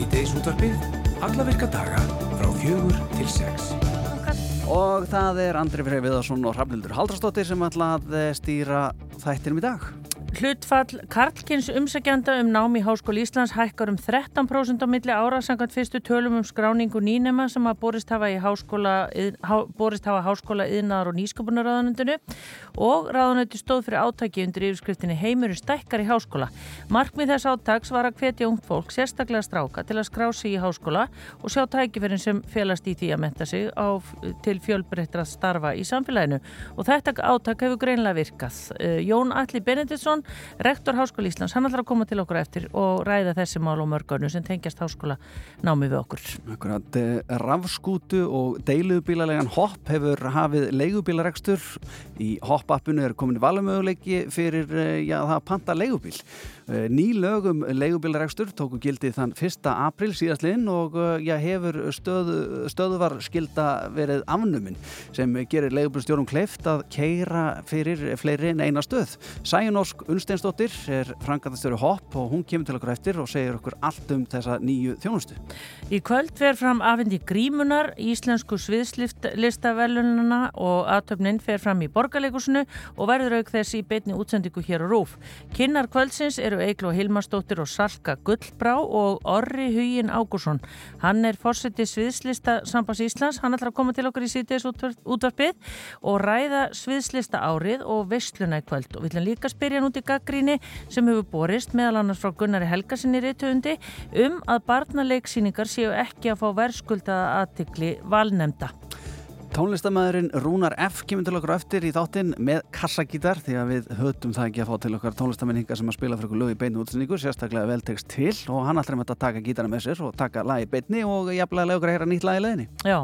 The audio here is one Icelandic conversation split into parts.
Svíteis útvarpið, alla virka daga frá fjögur til sex. Og það er Andri Frey Viðarsson og Hrafnildur Haldrastóttir sem ætla að stýra þættinum í dag. Hlutfall Karlkins umsækjanda um nám í Háskóli Íslands hækkar um 13% á milli ára sangant fyrstu tölum um skráningu nýnema sem að borist hafa, háskóla, há, borist hafa háskóla yðnaðar og nýsköpunarraðanundinu og raðanöndi stóð fyrir átaki undir yfirskriftinni heimurinn stækkar í háskóla. Markmið þess átaks var að hvetja ungt fólk, sérstaklega stráka, til að skrá sig í háskóla og sjá tækifærin sem félast í því að menta sig á, til fjölbreyttra starfa í samfélaginu og þetta átak hefur greinlega virkað. Eh, Jón Alli Benediktsson rektor Háskóla Íslands, hann ætlar að koma til okkur eftir og ræða þessi mál og mörganu sem tengjast háskóla námi við okkur. Akkurat, eh, rafskútu og deilubílalegan hopp hefur hafið leigubílarekstur. Í hopp-appinu er komin valumöguleiki fyrir eh, já, það að panta leigubíl. Eh, ný lögum leigubílarekstur tóku gildið þann 1. april síðastliðin og já, hefur stöðu, stöðuvar skilda verið afnuminn sem gerir leigubílstjórum kleift að keira fyrir fleiri en eina stöð. Sæjunósk Unnsteinsdóttir er frangatastjóri Hopp og hún kemur til okkur eftir og segir okkur allt um þessa nýju þjónustu. Í kvöld fer fram afindi grímunar, íslensku sviðslistavelununa og aðtöfnin fer fram í borgarleikusinu og verður auk þess í beitni útsendingu hér á Rúf. Kinnar kvöldsins eru Eiklo Hilmarsdóttir og Salka Gullbrá og Orri Hugin Ágúrsson. Hann er fórseti sviðslista Sambas Íslands, hann ætlar að koma til okkur í sítiðs útvarpið og ræða sviðslista árið og veistluna í kvöld og við ætlum líka að spyrja hann pólitíski gaggríni sem hefur borist meðal annars frá Gunnari Helgarsinni reytundi um að barnaleiksýningar séu ekki að fá verðskuldaða aðtikli valnemda. Tónlistamæðurinn Rúnar F. kemur til okkur eftir í þáttinn með kassagítar því að við höfum það ekki að fá til okkar tónlistamenninga sem að spila fyrir okkur lög í beinu útsendingu, sérstaklega veltegst til og hann alltaf er með að taka gítarna með sér og taka lagi beitni og jafnlega lögur að heyra nýtt lagi leðinni. Já,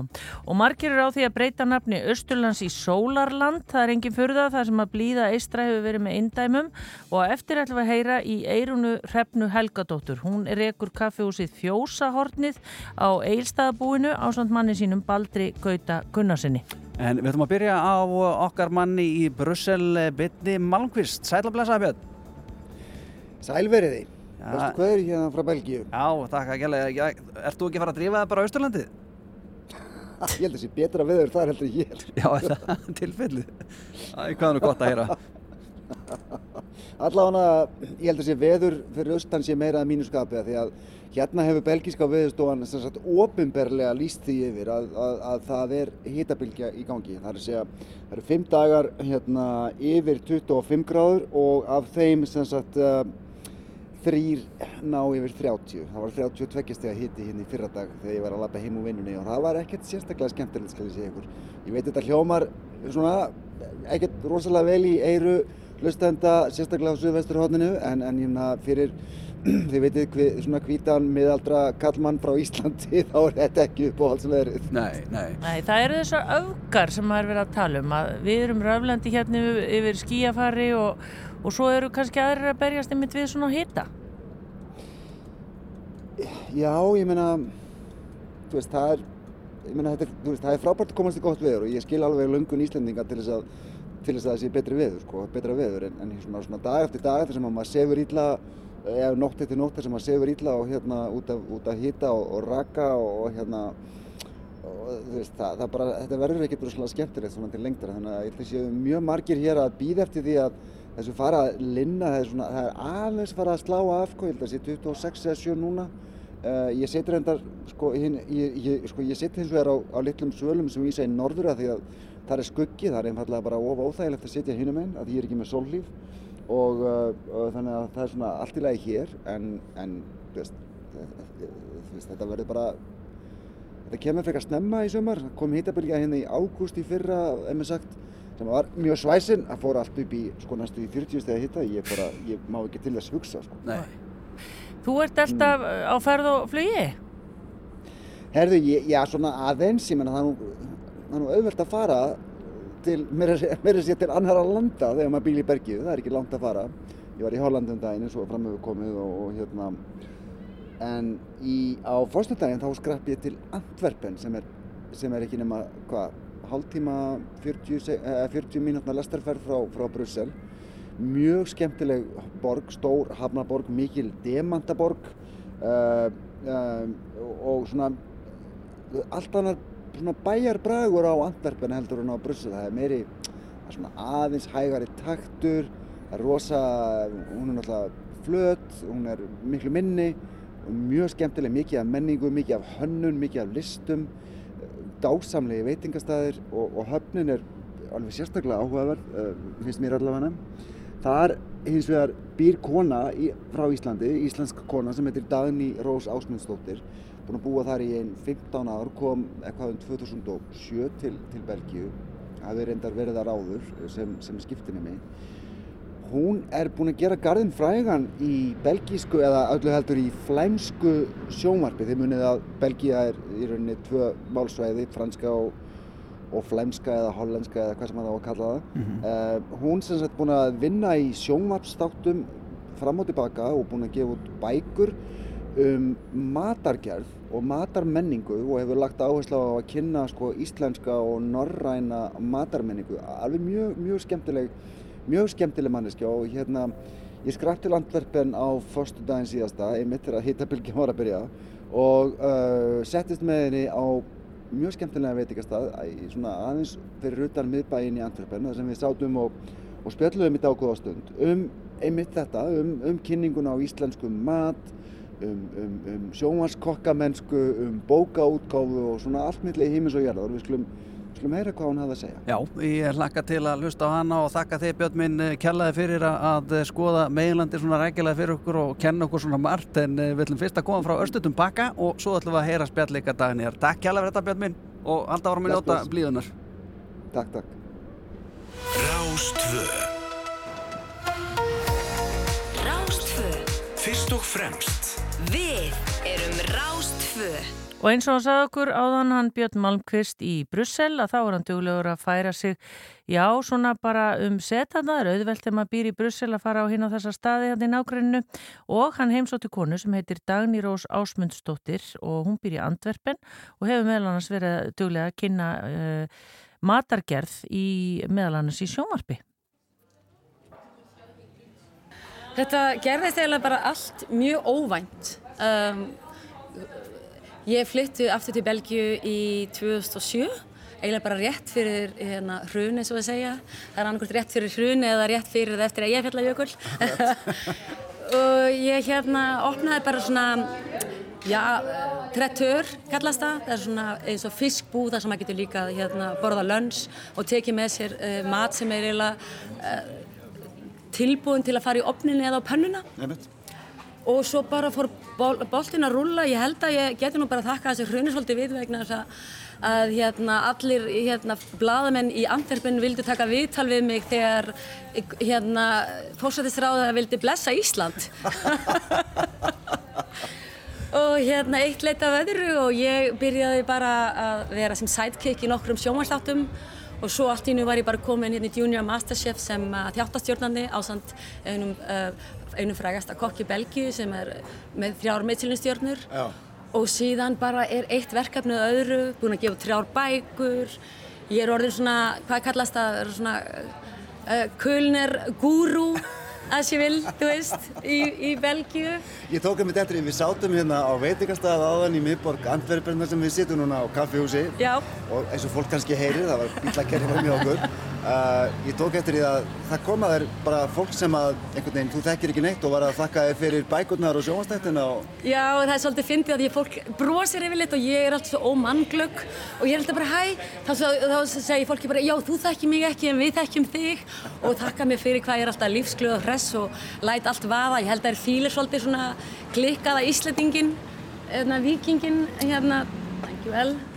og margir eru á því að breyta nafni Östurlands í Sólarland, það er engin fyrða þar sem að blíða eistra hefur verið með indæmum og eftir ætlum við að heyra í Eirunu Hrefnu Helgadóttur. Hún ekkur kaffehúsið Fjósahornið á Eilstaðabúinu á manni sínum Baldri Gauta Gunnar sinni. En við ætlum að byrja á okkar manni í Brussel, Bytti Malmqvist. Sælablaðsa, Björn. Sælveriði. Vestu hvað er hérna frá Belgíu? Já, takk að gæla. Ert þú ekki að fara að drífa það bara á Östurlandið? Ég held að það sé betra viður þar heldur ég hér. Já, það er tilfellið. Það er hvaðan og gott að heyra. Allavega, ég held að sé veður fyrir austan sé meira að mínu skapið því að Hérna hefur belgíska veðustofan ofinberlega líst því yfir að, að, að það er hitabilgja í gangi. Það er að segja, það eru fimm dagar hérna, yfir 25 gráður og af þeim sagt, uh, þrýr ná yfir 30. Það var 32 steg að hiti hérna í fyrra dag þegar ég var að lappa heim úr vinnunni og það var ekkert sérstaklega skemmtilegt skal ég segja ykkur. Ég veit þetta hljómar svona ekkert rosalega vel í eiru hlustenda sérstaklega á Suðvesturhóttinu en, en hérna fyrir þið veitir svona hvítan miðaldra kallmann frá Íslandi þá er þetta ekki uppáhaldsverið nei, nei. nei, það eru þessar öfgar sem maður verið að tala um að við erum röflandi hérna yfir, yfir skíafari og, og svo eru kannski aðrir að berjast einmitt við svona hita Já, ég meina þú veist, það er Meina, er, veist, það er frábært að komast í gott veður og ég skil alveg lungun íslendinga til þess að, til þess að það sé betri veður, sko, betra veður en, en svona, svona dag eftir dag þar sem að maður sefur ítla eða nótt eftir nótt sem maður sefur ítla og hérna út af, út af hýta og, og raka og hérna og, veist, það, það bara, þetta verður ekkert rosalega skemmtilegt svona til lengdara þannig að ég held að séu mjög margir hér að býða eftir því að þessu fara að linna, það er, svona, það er alveg fara að slá af, sko, ég held að sé 26 eða 7 núna. Uh, ég setur hendar, sko, ég, ég, sko, ég setur hins vegar á, á litlum svölum sem vísa í norður að því að það er skuggi, það er einfallega bara of óþægilegt að setja hínum einn, að ég er ekki með sólhlíf og, uh, og þannig að það er svona allt í lagi hér en, en veist, þetta verður bara þetta kemur frekar snemma í sömur kom hýtabölgja hérna í ágúst í fyrra ef maður sagt sem var mjög svæsin að fóra allt upp í sko næstu í 40 steg að hitta ég, bara, ég má ekki til þess hugsa sko. Þú ert alltaf mm. á ferð og flugi? Herðu, ég, já svona aðeins ég menna það er nú auðvelt að fara til, mér er sér til annara landa þegar maður bíl í bergið, það er ekki langt að fara. Ég var í Hollandum daginn eins og framöfu komið og, og hérna, en í, á fórstundaginn þá skrapp ég til Antwerpen sem er, sem er ekki nema, hvað, hálftíma 40, 40 mínútna lestarferð frá, frá Brussel. Mjög skemmtileg borg, stór hafnaborg, mikil demantaborg. Uh, og, og svona allt annar svona bæjarbragur á Antwerpen heldur en á Brussel. Það er meiri svona aðeins hægari taktur það er rosa, hún er náttúrulega flöt, hún er miklu minni mjög skemmtileg, mikið af menningu mikið af hönnun, mikið af listum dásamlegi veitingastæðir og, og höfnin er alveg sérstaklega áhugaverð, uh, finnst mér allavega. Þar hins vegar býr kona í, frá Íslandi, íslensk kona sem heitir Dagný Rós Ásmundsdóttir búin að búa þar í einn 15 ár kom eitthvað um 2007 til, til Belgíu hafi reyndar verið þar áður sem, sem skiptinni mig. Hún er búin að gera garðin frægan í belgísku eða öllu heldur í flæmsku sjónvarpi. Þið munið að Belgíða er í rauninni tvö málsvæði, franska og, og flæmska eða hollenska eða hvað sem það á að kalla það. Mm -hmm. uh, hún sem sagt búin að vinna í sjónvarpstáttum fram og tilbaka og búin að gefa út bækur um matargerð og matarmenningu og hefur lagt áherslu á að kynna sko, íslenska og norræna matarmenningu. Alveg mjög, mjög skemmtileg mjög skemmtileg manneskja og hérna ég skrapp til Antwerpen á förstu daginn síðasta einmitt þegar hittabilgjum var að byrja og uh, settist með henni á mjög skemmtilega veitikastað aðeins fyrir utan miðbæinn í Antwerpen þar sem við sátum og, og spjöldluðum í dágóða stund um einmitt þetta, um, um kynninguna á íslenskum mat um, um, um sjónvarskokkamensku um bókaútgáfu og svona allt milli í hímis og jarðar við skulum Skulum heyra hvað hún hafði að segja. Já, ég hlakka til að hlusta á hana og þakka þig Björn minn kjallaði fyrir að skoða meginlandi svona rækilega fyrir okkur og kenna okkur svona margt en við ætlum fyrst að koma frá Östutum baka og svo ætlum við að heyra spjallleika dagnir. Takk kjallaði fyrir þetta Björn minn og halda ára með njóta blíðunar. Takk, takk. Rástvö Fyrst og fremst. Við erum Rástvö Og eins og hann sagði okkur áðan hann Björn Malmqvist í Brussel að þá er hann duglegur að færa sig já, svona bara um setandar auðvelt þegar maður býr í Brussel að fara á hinn á þessa staði hann í nágrunnu og hann heimsótti konu sem heitir Dagný Rós Ásmundsdóttir og hún býr í Antwerpen og hefur meðal annars verið duglega að kynna uh, matargerð í meðal annars í sjónvarpi. Þetta gerðist eiginlega bara allt mjög óvænt. Um, Ég flyttu aftur til Belgiu í 2007, eiginlega bara rétt fyrir hérna, hrun eins og að segja. Það er annarkvæmt rétt fyrir hrun eða rétt fyrir það eftir að ég fjalla jökul. og ég hérna opnaði bara svona, já, trettur kallast það. Það er svona eins og fiskbú þar sem maður getur líka hérna, borða lönns og tekið með sér uh, mat sem er eiginlega uh, tilbúin til að fara í opninni eða á pönnuna. Nefnt og svo bara fór bol, boltin að rulla ég held að ég geti nú bara þakka þessi hrunisvöldi við vegna þess að, að hérna, allir hérna, bladamenn í Antwerpen vildu taka viðtal við mig þegar hérna, fórsættisráða vildi blessa Ísland. Og hérna eitt leitt af öðru og ég byrjaði bara að vera sem sidekick í nokkrum sjómanstáttum og svo allt í nú var ég bara komin hérna í Junior Masterchef sem uh, þjáttastjórnandi á samt einum, uh, einum frægasta kokk í Belgíu sem er með þrjár meðsilinstjórnur og síðan bara er eitt verkefnið öðru, búin að gefa þrjár bækur. Ég er orðin svona, hvað kallast það, svona uh, kulner gúrú vil, þú veist, í, í Belgíu. Ég tók að mitt eftir því við sátum hérna á veitingastað áðan í miðborg Antwerpen sem við sittum núna á kaffihúsi Já. og eins og fólk kannski heyrir, það var bílakerri var mjög okkur. Uh, ég tók eftir því að það koma þér bara fólk sem að einhvern veginn, þú þekkir ekki neitt og var að þakka þér fyrir bækurnar og sjónastættina og... Já, það er svolítið fyndið að að fólk brosir yfir lit og ég er alltaf svo ómannglögg og ég er alltaf bara hæ, þá, þá segir fólki bara já, þú þekkir mig ekki en við þekkjum þig og þakka mér fyrir hvað ég er alltaf lífsglöð og hress og læt allt vaða. Ég held að það er fílir svolítið svona klikkaða íslettingin, vikingin, hérna.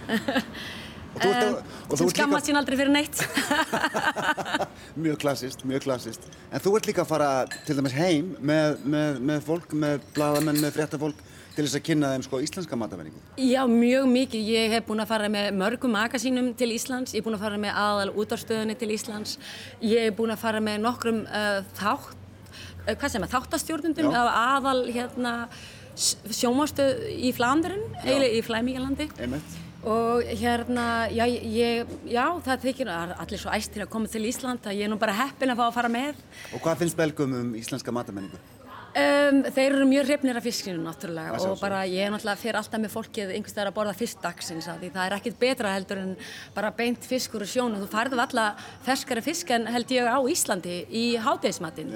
Um, sem skammast sín aldrei fyrir neitt. Mjög klassist, mjög klassist en þú ert líka að fara til dæmis heim með, með, með fólk, með bladamenn, með fréttafólk til þess að kynna þeim sko íslenska matafæringu Já, mjög mikið, ég hef búin að fara með mörgum magasínum til Íslands. Ég hef búin að fara með aðal útvarstöðunni til Íslands. Ég hef búin að fara með nokkrum uh, þátt uh, hvað sem er, þáttastjórnundum aðal hérna sjómastöð í Flandurinn, eiginlega í Flæmíkalandi Einmitt og hérna, já, ég, já það þykir allir svo æstir að koma til Ísland að ég er nú bara heppin að fá að fara með Og hvað finnst belgum um íslenska matamenningu? Um, þeir eru mjög hrifnir af fiskinu náttúrulega og sjálfsögðu. bara ég er náttúrulega fyrir alltaf með fólkið einhvers vegar að borða fisk dagsins að því það er ekkit betra heldur en bara beint fiskur og sjón og þú færðu alltaf ferskari fisk en held ég á Íslandi í hátegismatinn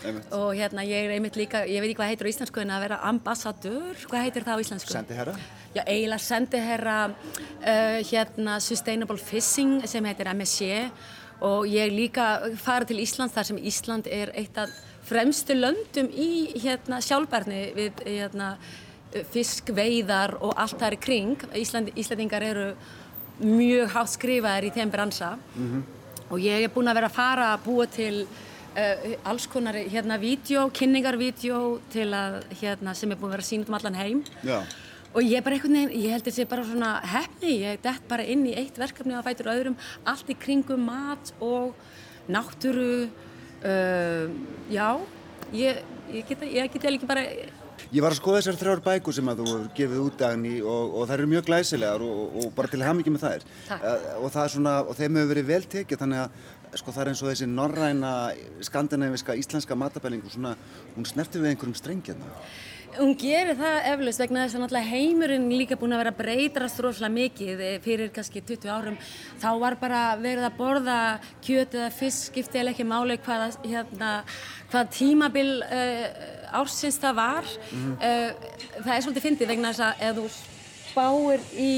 Einmitt, og hérna ég er einmitt líka, ég veit ekki hvað heitir á íslensku en að vera ambassadör, hvað heitir það á íslensku? Sendiherra? Já, eiginlega sendiherra uh, hérna Sustainable Fishing sem heitir MSC og ég líka farið til Íslands þar sem Ísland er eitt af fremstu löndum í hérna sjálfbærni við hérna fiskveiðar og allt það er kring. Ísland, Íslandingar eru mjög hátt skrifaðir í þeim bransa og ég er búin að vera að fara að búa til uh, alls konar hérna vídeo, kynningarvídeó til að hérna sem er búin að vera sínt um allan heim Já. og ég er bara einhvern veginn, ég held þetta sé bara svona hefni, ég dett bara inn í eitt verkefni að fætur öðrum, allt í kringum mat og náttúru uh, já ég, ég get ég get ekki bara Ég var að skoða þessar þrjár bækur sem að þú gefið út dagni og, og þær eru mjög glæsilegar og, og bara til hamingi með þær. Uh, og það er svona, og þeim hefur verið vel tekið þannig að sko það er eins og þessi norræna, skandinaviska, íslenska matabælingu svona, hún snertir við einhverjum strengjana. Hún gerir það eflaust vegna þess að náttúrulega heimurinn líka búin að vera að breytast rosalega mikið eh, fyrir kannski 20 árum. Þá var bara verið að borða kjöt eða fisk, skipti eða ekki máli hvaða, hérna, hvað tímabil uh, ársins það var. uh, það er svolítið fyndið vegna þess að ef þú spáir í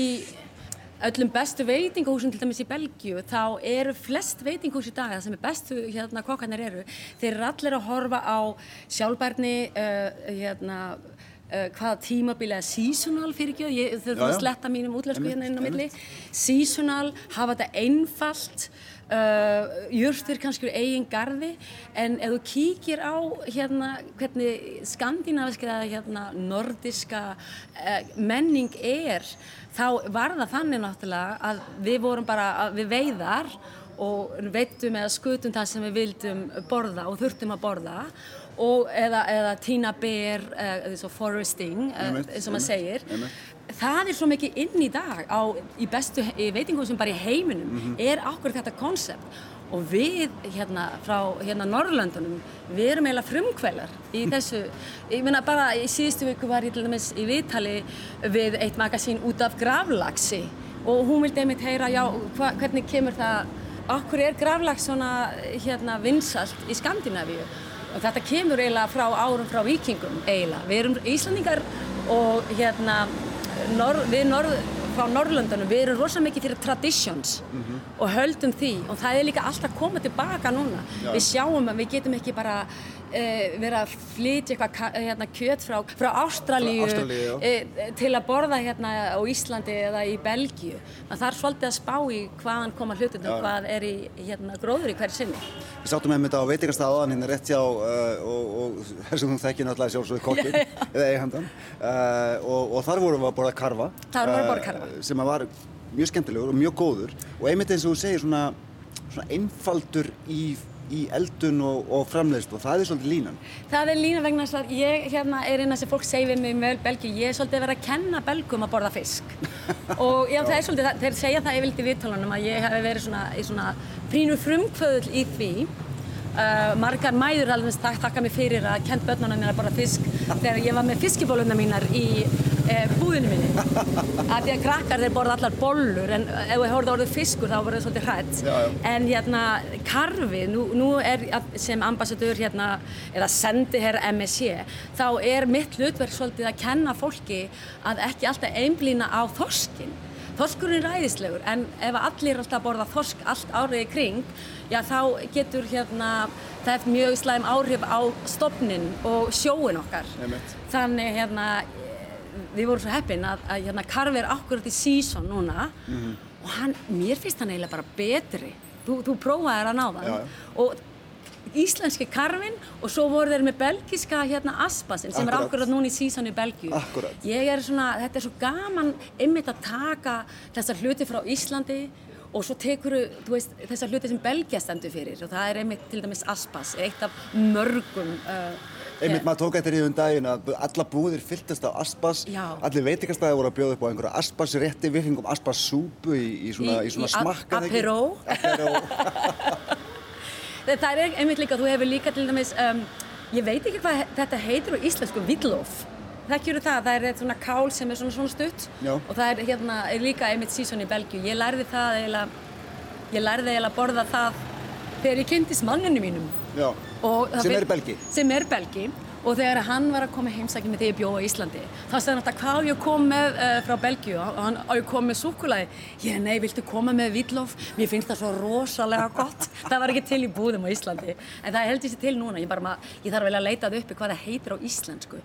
öllum bestu veitingahúsum til dæmis í Belgíu þá eru flest veitingahús í dag það sem er bestu hérna kokkarnir eru. Þeir eru allir að horfa á sjálfbærni uh, hérna uh, hvaða tímabili er seasonal fyrir ekki, ég þurfum Já, að sletta mínum Einmitt, hérna inn á milli. seasonal, hafa þetta einfalt uh, jurtir kannski úr eigin garði. En ef þú kíkir á hérna hvernig skandinaviska eða hérna nordiska uh, menning er þá var það þannig náttúrulega að við vorum bara við veiðar og veittum eða skutum það sem við vildum borða og þurftum að borða og eða, eða tína ber eða eins og foresting eins og maður segir einmitt. það er svo mikið inn í dag á, í bestu í veitingum sem bara í heiminum Mhm. er akkur þetta konsept og við hérna frá hérna Norrlöndunum við erum eiginlega frumkvælar í þessu, ég meina bara í síðustu viku var ég til dæmis í viðtali við eitt magasín út af gravlaxi og hún vildi einmitt heyra já, hva, hvernig kemur það okkur er gravlax svona hérna vinsalt í Skandinavíu? Og þetta kemur eiginlega frá árum frá vikingum eiginlega, við erum Íslandingar og hérna nor, við norð, frá Norrlöndunum við erum rosa mikið fyrir traditions og höldum því. Og það er líka alltaf að koma tilbaka núna. Já. við sjáum að við getum ekki bara uh, vera að flytja eitthvað ka- hérna, kjöt frá, frá Ástralíu Ástralíu, uh, til að borða hérna á Íslandi eða í Belgíu. Það þarf svolítið að spá í hvaðan koma hlutundum Já. hvað er í hérna, gróður í hverju sinni. Við sáttum með þetta á veitingastað áðan hérna rétt hjá uh, og, og þessum þú þekkir náttúrulega sjálfsögðu kokkin eða eigandan og, og þar vorum við að borða karfa. Karfa. sem var mjög skemmtilegur og mjög góður. Og einmitt eins og þú segir svona, svona einfaldur í, í eldun og, og framleiðslu og það er svolítið línan Það er lína vegna þess að ég hérna, er eina sem fólk segir við mig með Belgíu, ég er svolítið verið að kenna belgum að borða fisk. og já, það er svolítið, þeir segja það yfirleitt í viðtálunum að ég hef verið svona, í svona prínu frumkvöðul í því. Uh, margar mæður alveg þak, þakka mig fyrir að kent börnunum mín að borða fisk þegar ég var með fiskibóluna mínar í búðinu minni. að því að krakkar þeir borða allar bollur en ef við horfum orðið fiskur þá voru það svolítið hrætt. Já, já. En hérna, karfi, nú, nú er sem ambassadör hérna, eða sendi hér MSC, þá er mitt hlutverk svolítið að kenna fólki að ekki alltaf einblýna á þorskin. Þorskurinn er ræðislegur, en ef allir er alltaf borða þorsk allt árið í kring, já þá getur hérna, það eftir mjög slæm áhrif á stofnin og sjóin okkar. Einmitt. Þannig hérna, við vorum svo heppin að, að hérna, karfi er akkurat í season núna og hann, mér finnst hann eiginlega bara betri. Þú, þú prófaðir að ná það Já, já. og íslenski karfin og svo voru þeir með belgiska hérna aspasin sem er Akkurat. akkurat núna í season í Belgíu. Akkurat. Ég er svona, þetta er svo gaman einmitt að taka þessar hluti frá Íslandi og svo tekur veist, þessar hluti sem Belgia stendur fyrir og það er einmitt til dæmis aspas, eitt af mörgum uh, Einmitt maður tók eftir í um daginn að alla búðir fylltast af aspas Já. allir veitingastæði voru að bjóða upp á einhverja aspasrétti við fengum aspassúpu í, í svona, Í- í, svona smakka. Apéró. Það er einmitt líka, þú hefur líka til dæmis um, ég veit ekki hvað þetta heitir á íslensku, villóf. Þekkjur það, það er svona kál sem er svona, svona stutt Já. og það er hérna er líka einmitt sísón í Belgíu. Ég lærði það eiginlega, ég lærði eiginlega að borða það þegar ég kynntist manninu mínum. Já. Sem er belgi? Sem er belgi og þegar hann var að koma heimsækja með því ég bjóða í Íslandi þá sagði hann alltaf hvað á ég að koma með uh, frá Belgíu? Og hann á ég að koma með súkulaði ég nei, viltu koma með villóf mér finnst það svo rosalega gott. Það var ekki til í búðum á Íslandi. En það heldur sér til núna, ég, bara, ég þarf vel að leita það uppi hvað það heitir á íslensku.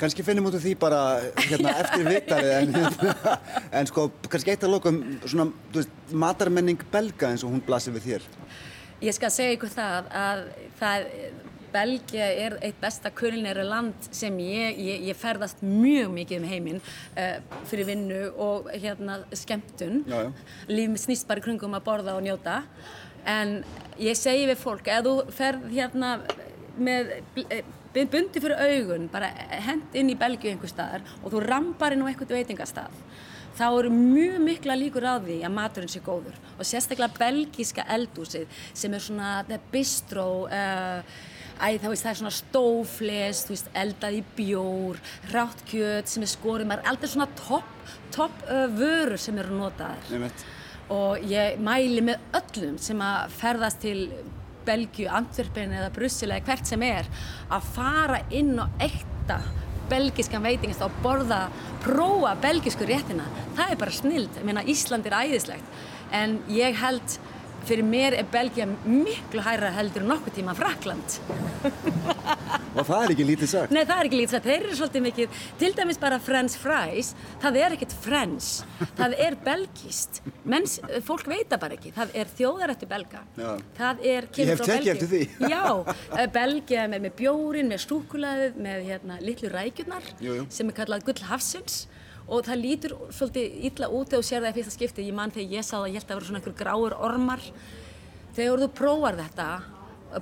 Kannski finnum út af því bara hérna, eftir vittalið en, en sko, kannski eitt að lokum svona, þú veist, matarmenning belga eins og hún blasir við þér. Ég skal segja ykkur það að það, Belgia er eitt besta kulinæri land sem ég, ég, ég ferðast mjög mikið um heiminn uh, fyrir vinnu og hérna skemmtun. Já, já. Líf snýst bara í kringum að borða og njóta. En ég segi við fólk, ef þú ferð hérna með eh, bundi fyrir augun, bara hend inn í Belgíu einhver staðar og þú rampar inn á eitthvað veitingastað þá eru mjög mikla líkur á því að maturinn sé góður og sérstaklega belgíska eldúsið sem er svona bistró uh, Æ, þá veist það er svona stófles, veist, eldað í bjór, rátt kjöt sem er skorið, maður er aldrei svona topp, topp uh, vörur sem eru notaðar. Og ég mæli með öllum sem að ferðast til Belgíu, Antwerpen eða Brussel eða hvert sem er að fara inn á ekta belgiskan veitingast og borða, prófa belgisku réttina. Það er bara snild. Ég meina, Ísland er æðislegt. En ég held, fyrir mér er Belgia miklu hærra heldur nokkuð tíma Frakland. Og það er ekki lítið sagt. Nei, það er ekki lítið sagt. Þeir eru svolítið mikið, til dæmis bara french fries, það er ekkert french, það er belgist. Menns, fólk veit það bara ekki. Það er þjóðarættu belga. Já. Það er Ég kemur hef frá tekið Belgíu. eftir því. Já, eh, Belgia með, með bjórin, með stúkulaðið, með hérna, litlu rækjurnar Jú, jú. sem er kallað gull hafsins. Og það lítur svolítið illa út þegar þú sér það í fyrsta skipti. Ég man þegar ég sá það, ég held að það voru svona einhver gráur ormar. Þegar þú prófar þetta,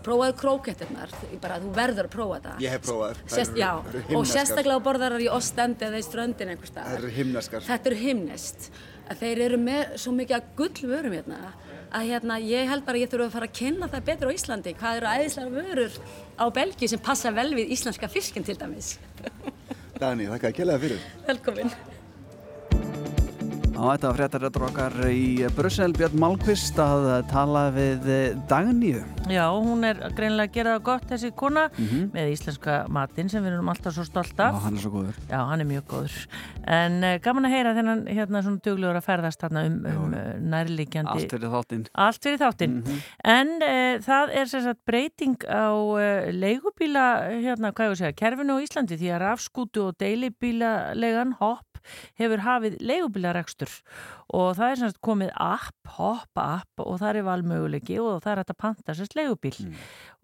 prófaðu krókettirnar, bara þú verður að prófa þetta. Ég hef prófað eru- já, og sérstaklega borðarar í Ostendi eða í ströndin einhver staðar. Þær eru himneskar. Þetta eru himnest. Þeir eru með svo mikið að gullvörum hérna að hérna, ég held bara að ég þurfa að fara að kynna það betur á Íslandi. Hvað eru æðislega vörur á Belgíu sem passa vel við íslenska fiskin til dæmis. Dani, þakka að kella það fyrir. Velkomin. Á þetta fréttaréttur okkar í Brussel Björn Málkvist að tala við eh, Dagníu. Já, hún er greinilega að gera það gott þessi kona með íslenska matinn sem við erum alltaf svo stolt Já, af. hann er svo góður. Já, hann er mjög góður. En uh, gaman að heyra þennan hérna svona duglegur að ferðast þarna um, um uh, nærliggjandi. Allt fyrir þáttinn. Allt fyrir þáttinn. En uh, það er sem sagt breyting á leigubíla, hérna, hvað ég að segja, kerfinu á Íslandi því að rafskútu og deilibílalegan hopp hefur hafið leigubílarekstur og það er sem sagt komið app, hoppa app og það er valmöguleiki og það er hægt að panta sérst leigubíl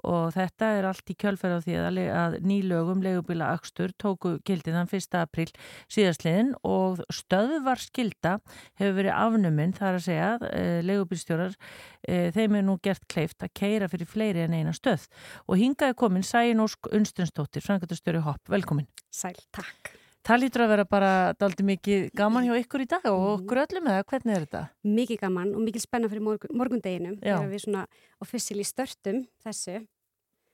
og þetta er allt í kjölferð á því að, að nýlögum leigubíla akstur tóku gildið þann 1. april síðastliðin og stöðvar skilda hefur verið afnuminn þar að segja uh, leigubílstjórar uh, þeim er nú gert kleift að keira fyrir fleiri en eina stöð og hingaði komin Sæin Ósk Unstensdóttir, frangatastjóri Hopp, velkomin. Sæl, takk. Það lítur að vera bara daldi mikið gaman hjá ykkur í dag og okkur öllum eða hvernig er þetta? Mikið gaman og mikið spenna fyrir morgun, morgundeginum þegar við svona officially störtum þessu.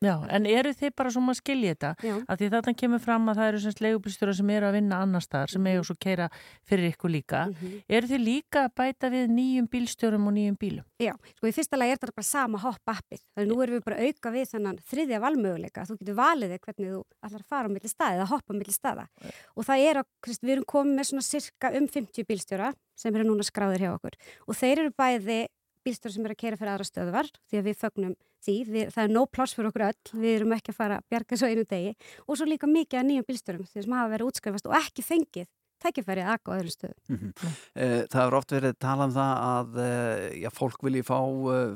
Já, en eru þið bara svona að skilja þetta? Já. Að því þarna kemur fram að það eru semst leigubílstjórar sem eru að vinna annar staðar sem eiga svo keira fyrir ykkur líka. Mhm. Eru þið líka að bæta við nýjum bílstjórum og nýjum bílum? Já, sko í fyrsta lagi er þetta bara sama hopp appið. Þannig nú erum við bara að auka við þennan þriðja valmöguleika. Þú getur valið þig hvernig þú allar að fara á milli staði eða hoppa á milli staða. Og það er að, Krist, við erum komið með svona cirka um 50 bílstjóra sem eru núna skráðir hjá okkur. Og þeir eru bæði bílstjóra sem eru að keira fyrir aðra stöðvar því að við fögnum því, við, það er nóg pláss fyrir okkur öll, við erum ekki að fara að bjarga svo einu degi. Og svo líka mikið að nýjum bílstjórum því sem hafa verið útskrifast og ekki fengið tækifæri að aka á öðrum stöðum. Eh, Það hefur oft verið talað um það að eh, já, fólk vilji fá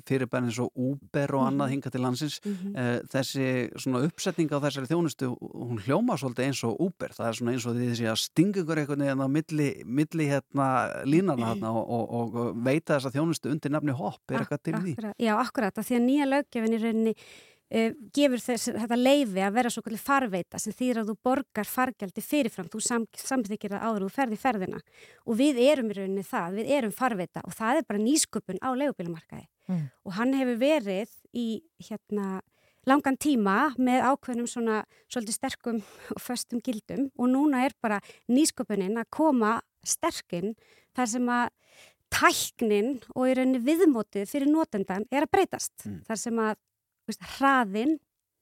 fyrirbærin eins og Uber og annað hinga til landsins. Mhm. Eh, Þessi svona uppsetning á þessari þjónustu, hún hljóma svolítið eins og Uber. Það er svona eins og því þessi að stinga ykkur einhvern veginn á milli, milli hérna línana hérna og, og, og veita þessa þjónustu undir nafni hopp. Er eitthvað til því? Já, akkurat, af því að nýja löggefin í rauninni gefur þess, þetta leifi að vera svo kallir farveita sem þýðir að þú borgar fargjaldi fyrirfram, þú sam, samþykir það áður og þú ferði ferðina og við erum í rauninni það, við erum farveita og það er bara nýsköpun á leigubílumarkaði Mm. og hann hefur verið í hérna langan tíma með ákveðnum svona svolítið sterkum og föstum gildum og núna er bara nýsköpunin að koma sterkinn þar sem að tæknin og í rauninni viðmótið fyrir notendan er að breytast. Mm. Þar sem að veist, hraðin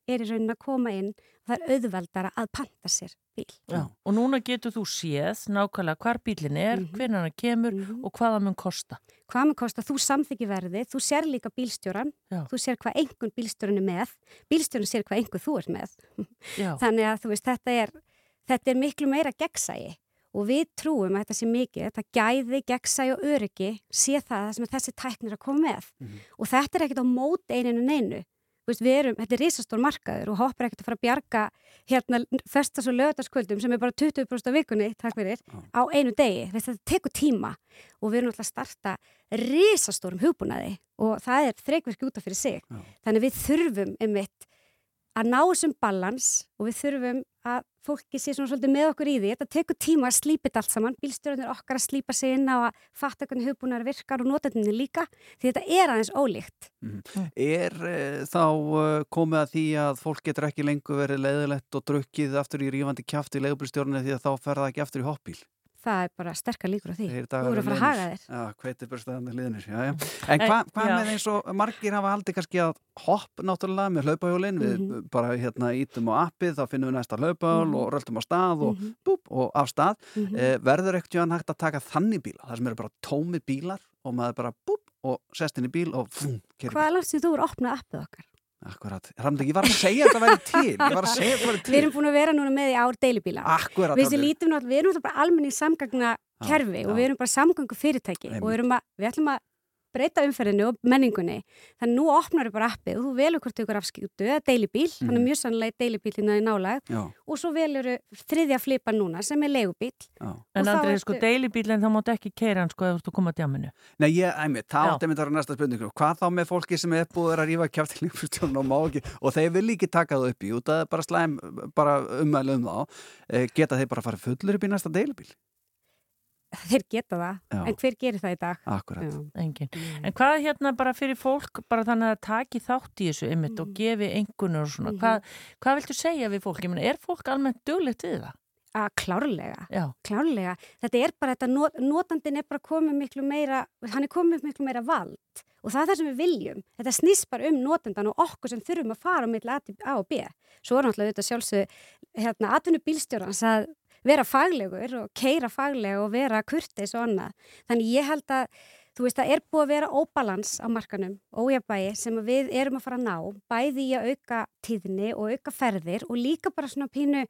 er í rauninni að koma inn og það er auðveldara að panta sér bíl. Já. Og núna getur þú séð nákvæmlega hvar bílinn er, Mhm. hvernig hann kemur Mhm. og hvað það mun kosta. Hvað með kosta, þú samþykki verðið, þú sér líka bílstjóran, Já. þú sér hvað einhvern bílstjóran er með, bílstjóran sér hvað einhvern þú ert með. Þannig að veist, þetta er, þetta er miklu meira gegnsægi og við trúum að þetta sé mikið, þetta gæði, gegnsægi og öryggi sé það sem þessi tæknir að koma með. Og þetta er ekkert á mót eininu neinu. Veist, við erum, þetta er risastór markaður og hoppar ekkert að fara að bjarga hérna festas og lögataskvöldum sem er bara 20% af vikunni, takk fyrir, á einu degi. Veist, þetta tekur tíma og við erum alltaf að starta risastórum hugbúnaði og það er þreikverki út af fyrir sig. Já. Þannig við þurfum einmitt að ná þessum balans og við þurfum að fólki sé svona svolítið með okkur í því. Þetta tekur tíma að slípa þetta allt saman. Bílstjórnir okkar að slípa sig inn á að fatta hvernig hugbúnar virkar og notendinni líka því þetta er aðeins ólíkt. Er uh, þá uh, komið að því að fólk getur ekki lengur verið leiðilegt og drukkið aftur í rífandi kjáft í leigubilstjórninu því að þá fer það ekki aftur í hoppbíl? Það er bara sterkar líkur á því. Þú eru að fara að haga þér. Já, hveitir bara staðan liðnir, já, já. En En- hvað hva með eins og margir hafa haldið kannski að hopp náttúrulega með hlaupahjólinn, við Mhm. bara hérna ítum á appið, þá finnum við næsta hlaupahjól Mhm. og röltum á stað og Mhm. búp og af stað. Mhm. Eh, verður ekkert jáðan hægt að taka þannig bíla, það sem eru bara tómi bílar og maður bara búp og sest inn í bíl og fum, Hvað er langt sem þú eru opnað appið okkar? Akkurat, Ramdi, ég var að segja að það væri til, ég var að segja að það væri til. Við erum búin að vera núna með í ár deilibíla. Akkurat, Við, lítum við erum náttúrulega bara almenni samgangna kerfi og við erum bara samgangu fyrirtæki Einmitt. og við, erum að, við ætlum að breyta umferðinu og menningunni. Þannig nú opnar við bara appið og þú velur hvort þau ykkur afskiptu eða deilibíl, Mhm. þannig mjög sannlega deilibíl hérna í nálæg Já, og svo velur þriðja flipa núna sem er leigubíl. já. En þá Andrið, ertu- sko, deilibílinn þá máttu ekki keira hann sko ef þú ert að koma að djáminu. Nei, ég, æmi, það Já. átti að að vera næsta spurningu. Hvað þá með fólki sem er búið að rífa lífstjórn og má ekki, og þeir vil ekki taka það upp í, út að bara slæm, bara umæli um þá, eh, geta þeir bara að fara fullur upp í næsta deilubíl? Þeir geta það, Já. en hver gerir það í dag? Akkurat. Engin. En hvað hérna bara fyrir fólk, bara þannig að taki þátt í þessu ymmit og gefi engunur og svona, Mhm. hvað, hvað viltu segja við fólk? Ég meina, er fólk almennt duglegt við það? Að klárlega. Já, Klárlega. Þetta er bara þetta, not, notandin er bara komið miklu meira, hann er komið miklu meira vald og það er það sem við viljum. Þetta snýst bara um notendan og okkur sem þurfum að fara á milli A og B. Svo er náttúrulega þetta sjálfsög, hérna, atvinnu bílstjórans að vera faglegur og keira faglega og vera kurteis og annað. Þannig ég held að, þú veist, það er búið að vera óbalans á markanum, ójabægi, sem við erum að fara að ná, bæði í að auka tíðni og auka ferðir og líka bara svona pínu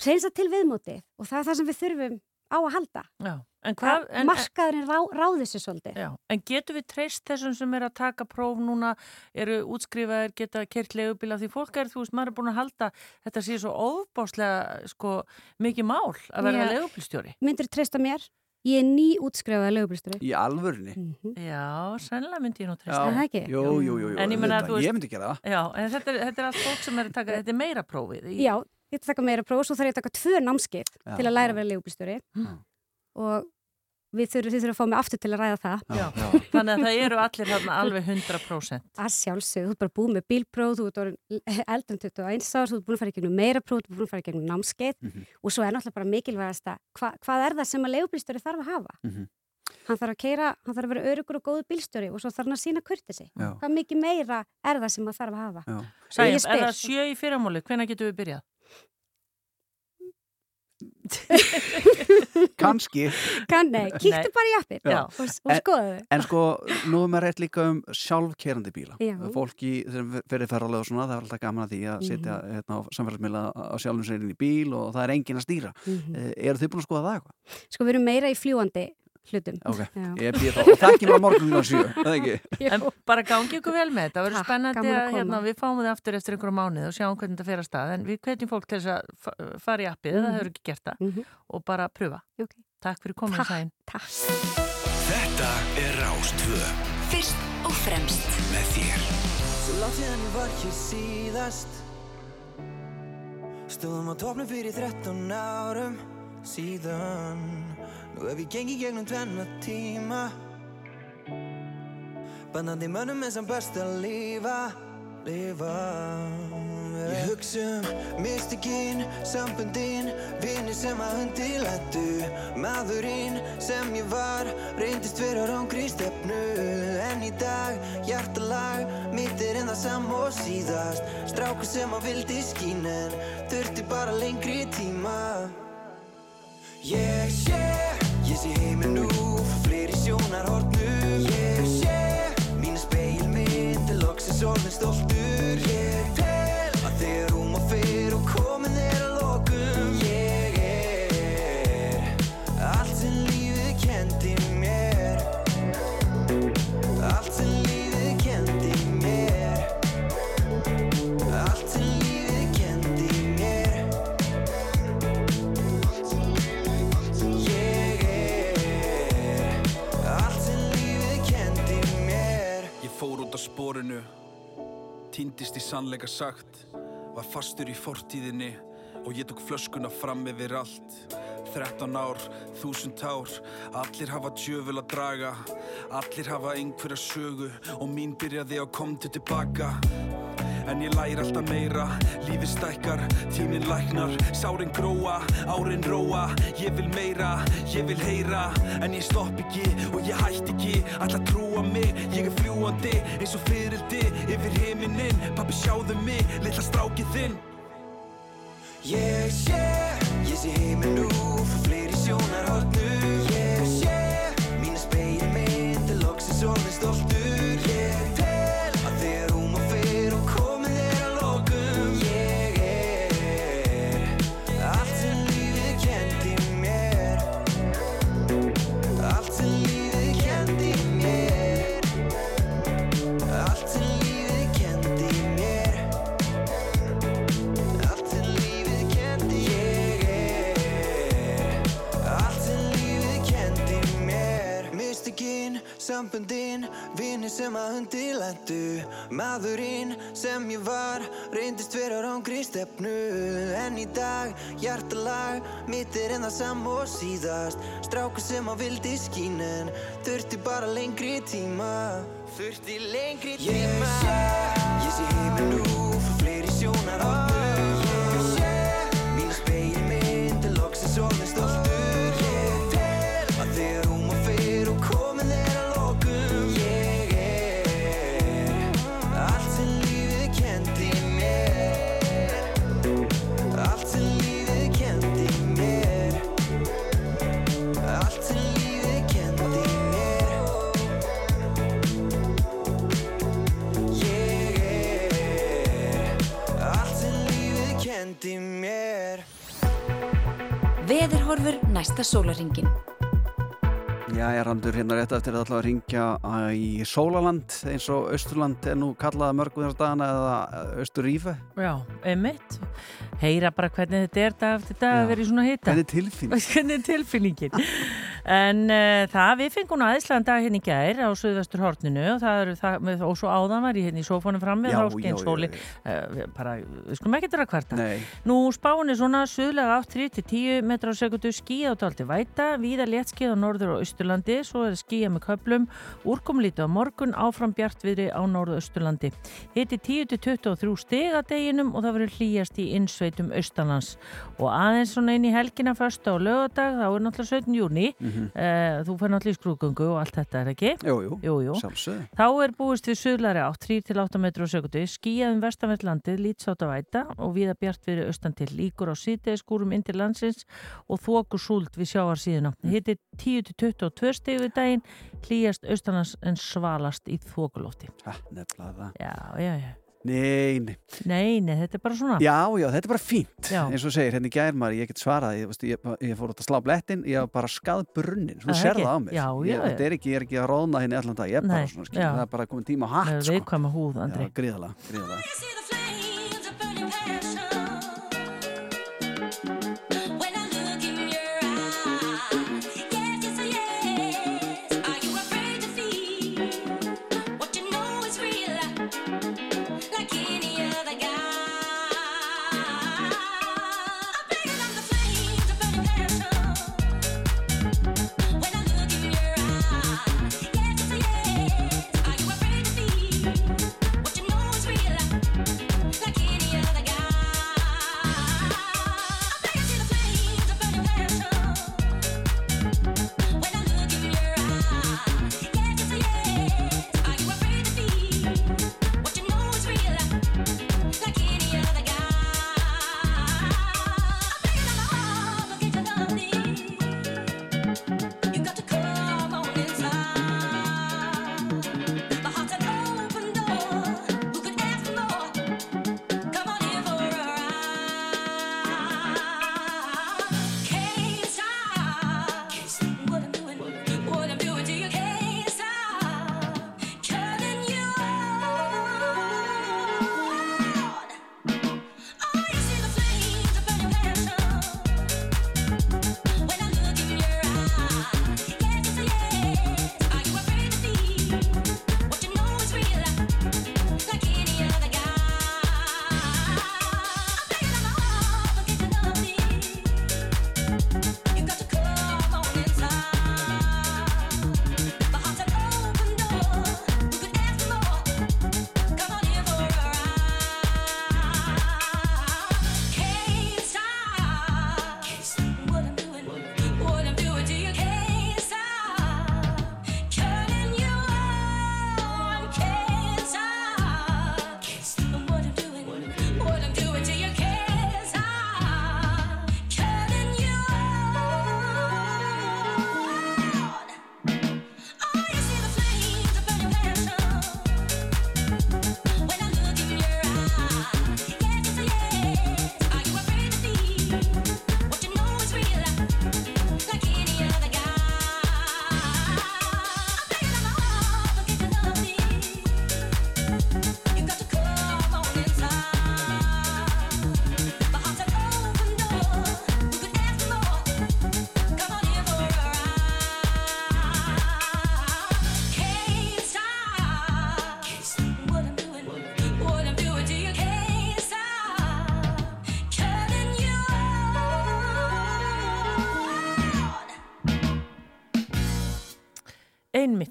reynsa til viðmótið og það er það sem við þurfum á að halda. já. En hvað, Að en, markaðurinn rá, ráði sér svolítið. já. en getur við treyst þessum sem er að taka próf núna, eru útskrifaðir, geta kert legubíla því fólk er, þú veist, maður er búin að halda, þetta sé svo óbáslega, sko, mikið mál að vera Já. legubílstjóri. Myndir treysta mér? Ég er ný útskrifaði lögublistur. Í alvörni? Mm -hmm. Já, sennilega myndi ég nú treysta. Er það ekki? Jú, jú, jú, jú. En ég meina, auðvitað. þú veist- Ég myndi gera það. Já, en þetta er, þetta er allt fólk sem er að taka, þetta er meira prófið. Í, Já, ég ætla að taka meira próf og svo þarf ég að taka tvö námskeið Já. til að læra að vera lögublistur Já. og við þurfum, þið þurfum að fá mig aftur til að ræða það. Já. Þannig að það eru allir þarna alveg 100%. Að sjálfsög, þú ert bara búið með bílpróf, þú ert en 21 árs, þú ert búin að fara í gegnum meira próf, þú ert búin að fara í gegnum námskeið Mhm. og svo er náttúrulega bara mikilvægast að hva, hvað er það sem að leigubílstjóri þarf að hafa? Mhm. Hann þarf að keira, hann þarf að vera örugur og góður bílstjóri og svo þarf hann að sína kurtisi. Já. Hvað mikið meira er það sem hann þarf að hafa? Já. Sæjum, Ég spyr. er það sjö í fyrramóli? Hvenær getum við byrjað? Kanski, Kann, nei, kíktu Nei. bara í appið Já. og, og En- skoðu þau. en sko, nú er maður rétt líka um sjálfkerandi bíla. Já. Fólki sem fyrir ferralega og svona, það er alltaf gaman að því að Mhm. hérna, á samfélagsmiðla á sjálfum sér inn í bíl og það er engin að stýra. Mm. Eru þið búin að skoða það eitthvað? Sko, við erum meira í fljúandi hlutum. Ok, Já. ég býð þá. Og það kemur á morgunum á sjö, það ekki? En bara gangi ykkur vel með þetta. Það verður spennandi að að hérna, við fáum þið aftur eftir einhverju mánuð og sjáum hvernig þetta fer að stað. En við hvetjum fólk til þess að fa- fara í appið, það Mhm. hefur ekki gert það, Mhm. og bara pröfa. Ok. Takk fyrir komin sæn. Takk. Þetta er Rástvö Fyrst og fremst með þér. Svo látt síðan ég var hér síðast Stóðum á topnum fyrir 13 árum síðan Nú hef ég gengið gegnum tvenna tíma Bannandi mönnum er sem best að lífa lifa Ég hugsa um mystikinn, sambundinn, vinni sem að hundi lendu Maðurinn sem ég var, reyndist vera rángri stefnu. En í dag, hjartalag, mitt er en það sam og síðast Strákur sem að vildi skín en þurfti bara lengri tíma. Ég sé, ég sé heiminn nú frá fleiri sjónarhornum. Ég sé, mínu speilmynd er loksins orðin stoltur. Ég út á spórinu, týndist í sannleika sagt, var fastur í fortíðinni og ég tók flöskuna fram yfir allt. 13 ár, þúsund ár, allir hafa djöful að draga, allir hafa einhverja sögu. Og mín byrjaði á komdu tilbaka. En ég læri alltaf meira, lífið stækkar, tíminn læknar, sárin gróa, árin róa, ég vil meira, ég vil heyra, en ég stopp ekki og ég hætti ekki, alltaf trúa mig, ég er fljúandi eins og fyrildi yfir heiminin, pappi sjáðu mig, litla strákið þinn. Ég sé, ég sé heiminn nú frá fleiri sjónarhornum. Ég sé, mínu speilmynd er loksins orðin stoltur. Ég Sambundinn Vinni sem að hundi lendu Maðurinn sem ég var Reyndist vera rángri stefnu. En í dag, hjartalag Mitt er en það sam og síðast. Strákur sem að vildi skín En þurfti bara lengri tíma. Þurfti lengri tíma. Ég sé, ég sé heiminn nú lífið kendi mér Veðurhorfur næsta sólaringin. Já, ég randur hérna rétt eftir að að ringja í Sólaland eins og Östurland er nú kallað mörgum þessar dagana eða Östurífe. Já, einmitt. Heyra bara hvernig þetta er dag eftir dag að vera í svona hita. Hvernig er tilfinning? Hvernig er tilfinningin? En uh, það, við fengum aðeinslega dag hérna í gær á Suðvestur horninu og það eru það, með- og svo áðan var ég hérna í sófónum já, sóli. já. Uh, bara, við skulum ekki vera kvarta. Nei. Nú spáin er svona suðlega átt 3-10 metra á sekundu skíða og daldi væta, víða léttskíð á norður og austurlandi, svo er skíða með köplum, úrkomlítið á morgun, áfram bjartviðri á norðu austurlandi. Hiti 10-23 stig að deginum og það verður hlýjast í innsveitum austanlands. Og aðeins svona inn í helgina första og lögadag, þá er náttúrulega 17. júni, Mhm. uh, þú fær náttúrulega í skrúgöngu og allt þetta, er ekki? Jú, jú, sjálfsögðu. Þá er búist við suðlari átt 3-8 metrur á sekundu, skíjað um vestanvert landið, lítsátt að væta og viða bjart fyrir austan til líkur á síteðskúrum inn til landsins og þokur súld við sjáarsíðuna. Hitti 10-22 steg við daginn, hlýjast austanlands en svalast í þokulófti. Ha, nefnilega það. Já, já, já. Nei, nei. Nei, nei, þetta er bara svona. Já, já, þetta er bara fínt. Já. Eins og segir, hérna í gærmar, ég get svarað, ég, ég, ég fór út að slá blettin, ég var bara skað brunnin, svona Það sér það á mér. Já, ég, já, Þetta er ekki, ég er ekki að róðna henni allan dag, ég er bara Nei, svona, skil, það er bara komin tíma á hatt, sko. viðkvæma húð, Andri. Já, gríðalega, gríðalega.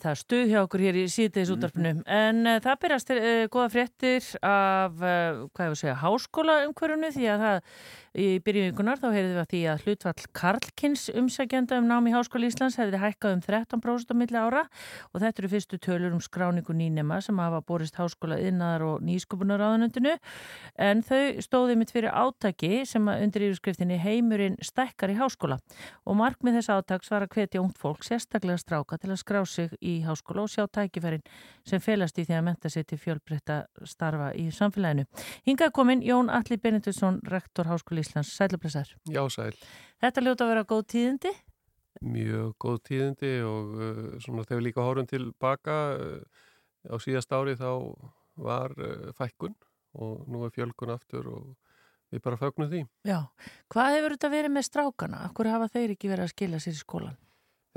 Það, stuð hjá okkur hér í síðdeis útdarpinu. En uh, það byrjast uh, goða fréttir af, uh, hvað ég vil segja, háskóla umhverjunu því að það í byrjungunar þá heyrðum við að því að hlutvall Karlkins umsækjanda um námi Háskóla Íslands hefði hækkað um 13% á milli ára. Og þetta eru fyrstu tölur um skráningu nýnema sem hafa borist Háskóla innar og nýsköpunar áðanöndinu en þau stóði mitt fyrir átaki sem undir yfirskriftinni heimurinn stækkar í háskóla. Og markmið þess átaks var að hvetja ungt fólk sérstaklega stráka til að skrá sig í háskóla og sjá tækifærin sem felast í því að menta sig til fjölbreytta starfa í samfélaginu. Hingað kominn Jón Alli Benediktsson, rektor Háskóla Íslands. Sælublessar. Já, sæl. Þetta ljóta að vera góð tíðindi? Mjög góð tíðindi og uh, svona þegar líka horfum tilbaka uh, á síðast ári þá var uh, fækkun og nú er fjölkun aftur og við bara fögnum því. Já. Hvað hefur þetta verið með strákana? Akkur hafa þeir ekki verið að skila sér í skólan?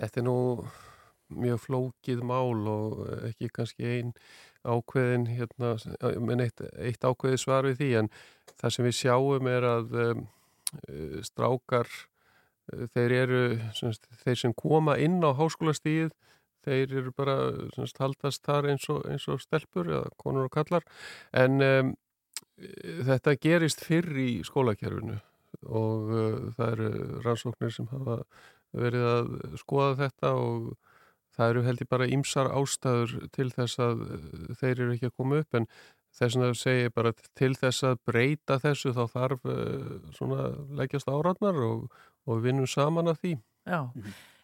Þetta er nú mjög flókið mál og ekki kannski einn ákveðin hérna, menn eitt, eitt ákveði svar við því. En það sem við sjáum er að um, strákar þeir eru semst, þeir sem koma inn á háskólastíð þeir eru bara semst, haldast þar eins og, eins og stelpur eða konur og kallar en um, þetta gerist fyrr í skólakerfinu og uh, það eru rannsóknir sem hafa verið að skoða þetta og það eru held ég bara ýmsar ástæður til þess að eh, þeir eru ekki að koma upp en þess að segja bara til þess að breyta þessu þá þarf uh, svona leggjast áratnar og, og vinnum saman af því. Já,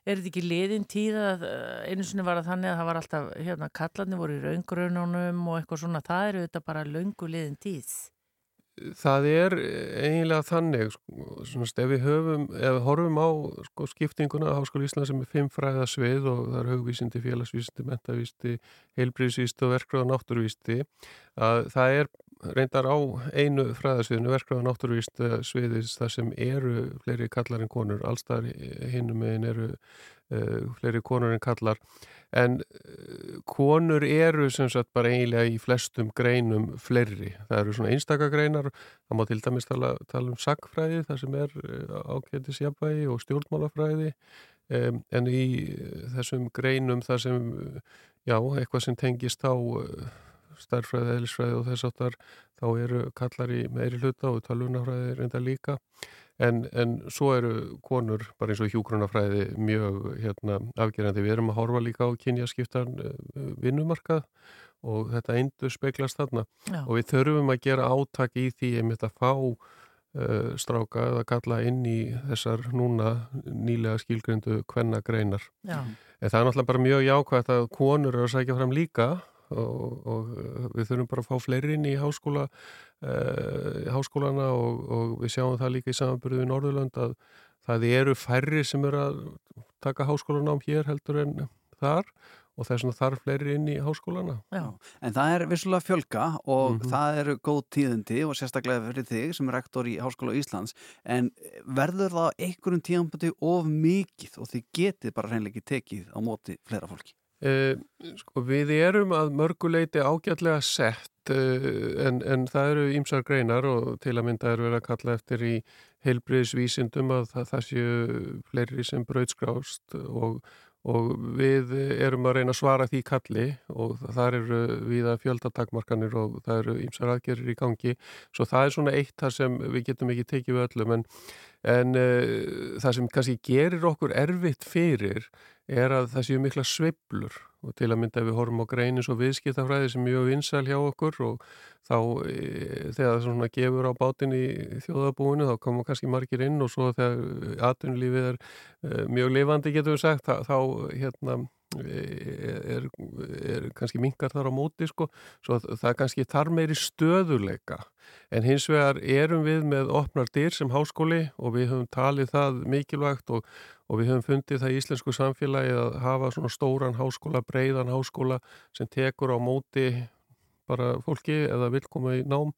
er þetta ekki liðin tíð að eh, einu sinni var að þannig að það var alltaf, hérna, kallarnir voru í raungrununum og eitthvað svona, það eru þetta bara laungu liðin tíð? Það er eiginlega þannig, sko, ef við höfum, ef við horfum á sko, skiptinguna á Háskóli Ísland sem er fimm fræða svið og það er haugvísindi, félagsvísindi, mentavísindi, heilbríðsvísindi og verkráða náttúruvísindi, að það er reyndar á einu fræðasviðinu, verkráða náttúruvísindi sviðis þar sem eru fleiri kallar en konur, allstar hinnum megin eru uh, fleiri konur en kallar en uh, konur eru sem sagt bara eiginlega í flestum greinum fleiri. Það eru svona einstakagreinar, það má til dæmis tala, tala um sagfræði, það sem er uh, ákveðis jafnvægi og stjórnmálafræði. Um, en í þessum greinum það sem, já, eitthvað sem tengist á starfræði, eðlisfræði og þess aftar þá eru kallar í meiri hluta og talunafræði reynda líka en, en svo eru konur bara eins og hjúgrunafræði mjög hérna, afgerandi. Við erum að horfa líka á kynjaskiptan vinnumarkað og þetta eindur speglast þarna Já. og við þurfum að gera átak í því einmitt að fá uh, stráka eða kalla inn í þessar núna nýlega skilgrindu hvenna greinar. Já. En það er náttúrulega bara mjög jákvægt að konur eru að sækja fram líka og, og við þurfum bara að fá fleiri inn í háskóla, uh, háskólana og, og við sjáum það líka í samanbyrðu í Norðurland að það eru færri sem eru að taka háskólanám hér heldur en þar og þess vegna þarf fleiri inn í háskólana. Já. En það er vissulega fjölga og Mhm. það eru góð tíðindi og sérstaklega fyrir þig sem er rektor í Háskóla Íslands en verður það einhverjum tíðanbæti of mikið og þið getið bara ekki tekið á móti fleira fólki? Uh, sko, við erum að mörguleiti ágætlega sett uh, en, en það eru ímsar greinar og til að mynda er verið að kalla eftir í heilbriðsvísindum að það, það séu fleiri sem brautskrást og, og við erum að reyna að svara því kalli og þar eru viða fjöldatakmarkanir og það eru ímsar aðgerir í gangi. Svo það er svona eitt þar sem við getum ekki tekið við öllum en, en uh, það sem kannski gerir okkur erfitt fyrir er að það séu mikla sveplur og til að mynda ef við horfum á greinin svo viðskiptafræði sem mjög vinsæl hjá okkur og þá e, þegar það svona gefur á bátinn í þjóðabúinu þá koma kannski margir inn og svo þegar atvinnulífið er e, mjög lifandi getur við sagt þá, þá hérna er, er kannski mingar þar á móti sko, svo það kannski þar meiri stöðuleika en hins vegar erum við með opnar dyr sem háskóli og við höfum talið það mikilvægt og, og við höfum fundið það í íslensku samfélagi að hafa svona stóran háskóla, breiðan háskóla sem tekur á móti bara fólki eða vil koma í nám.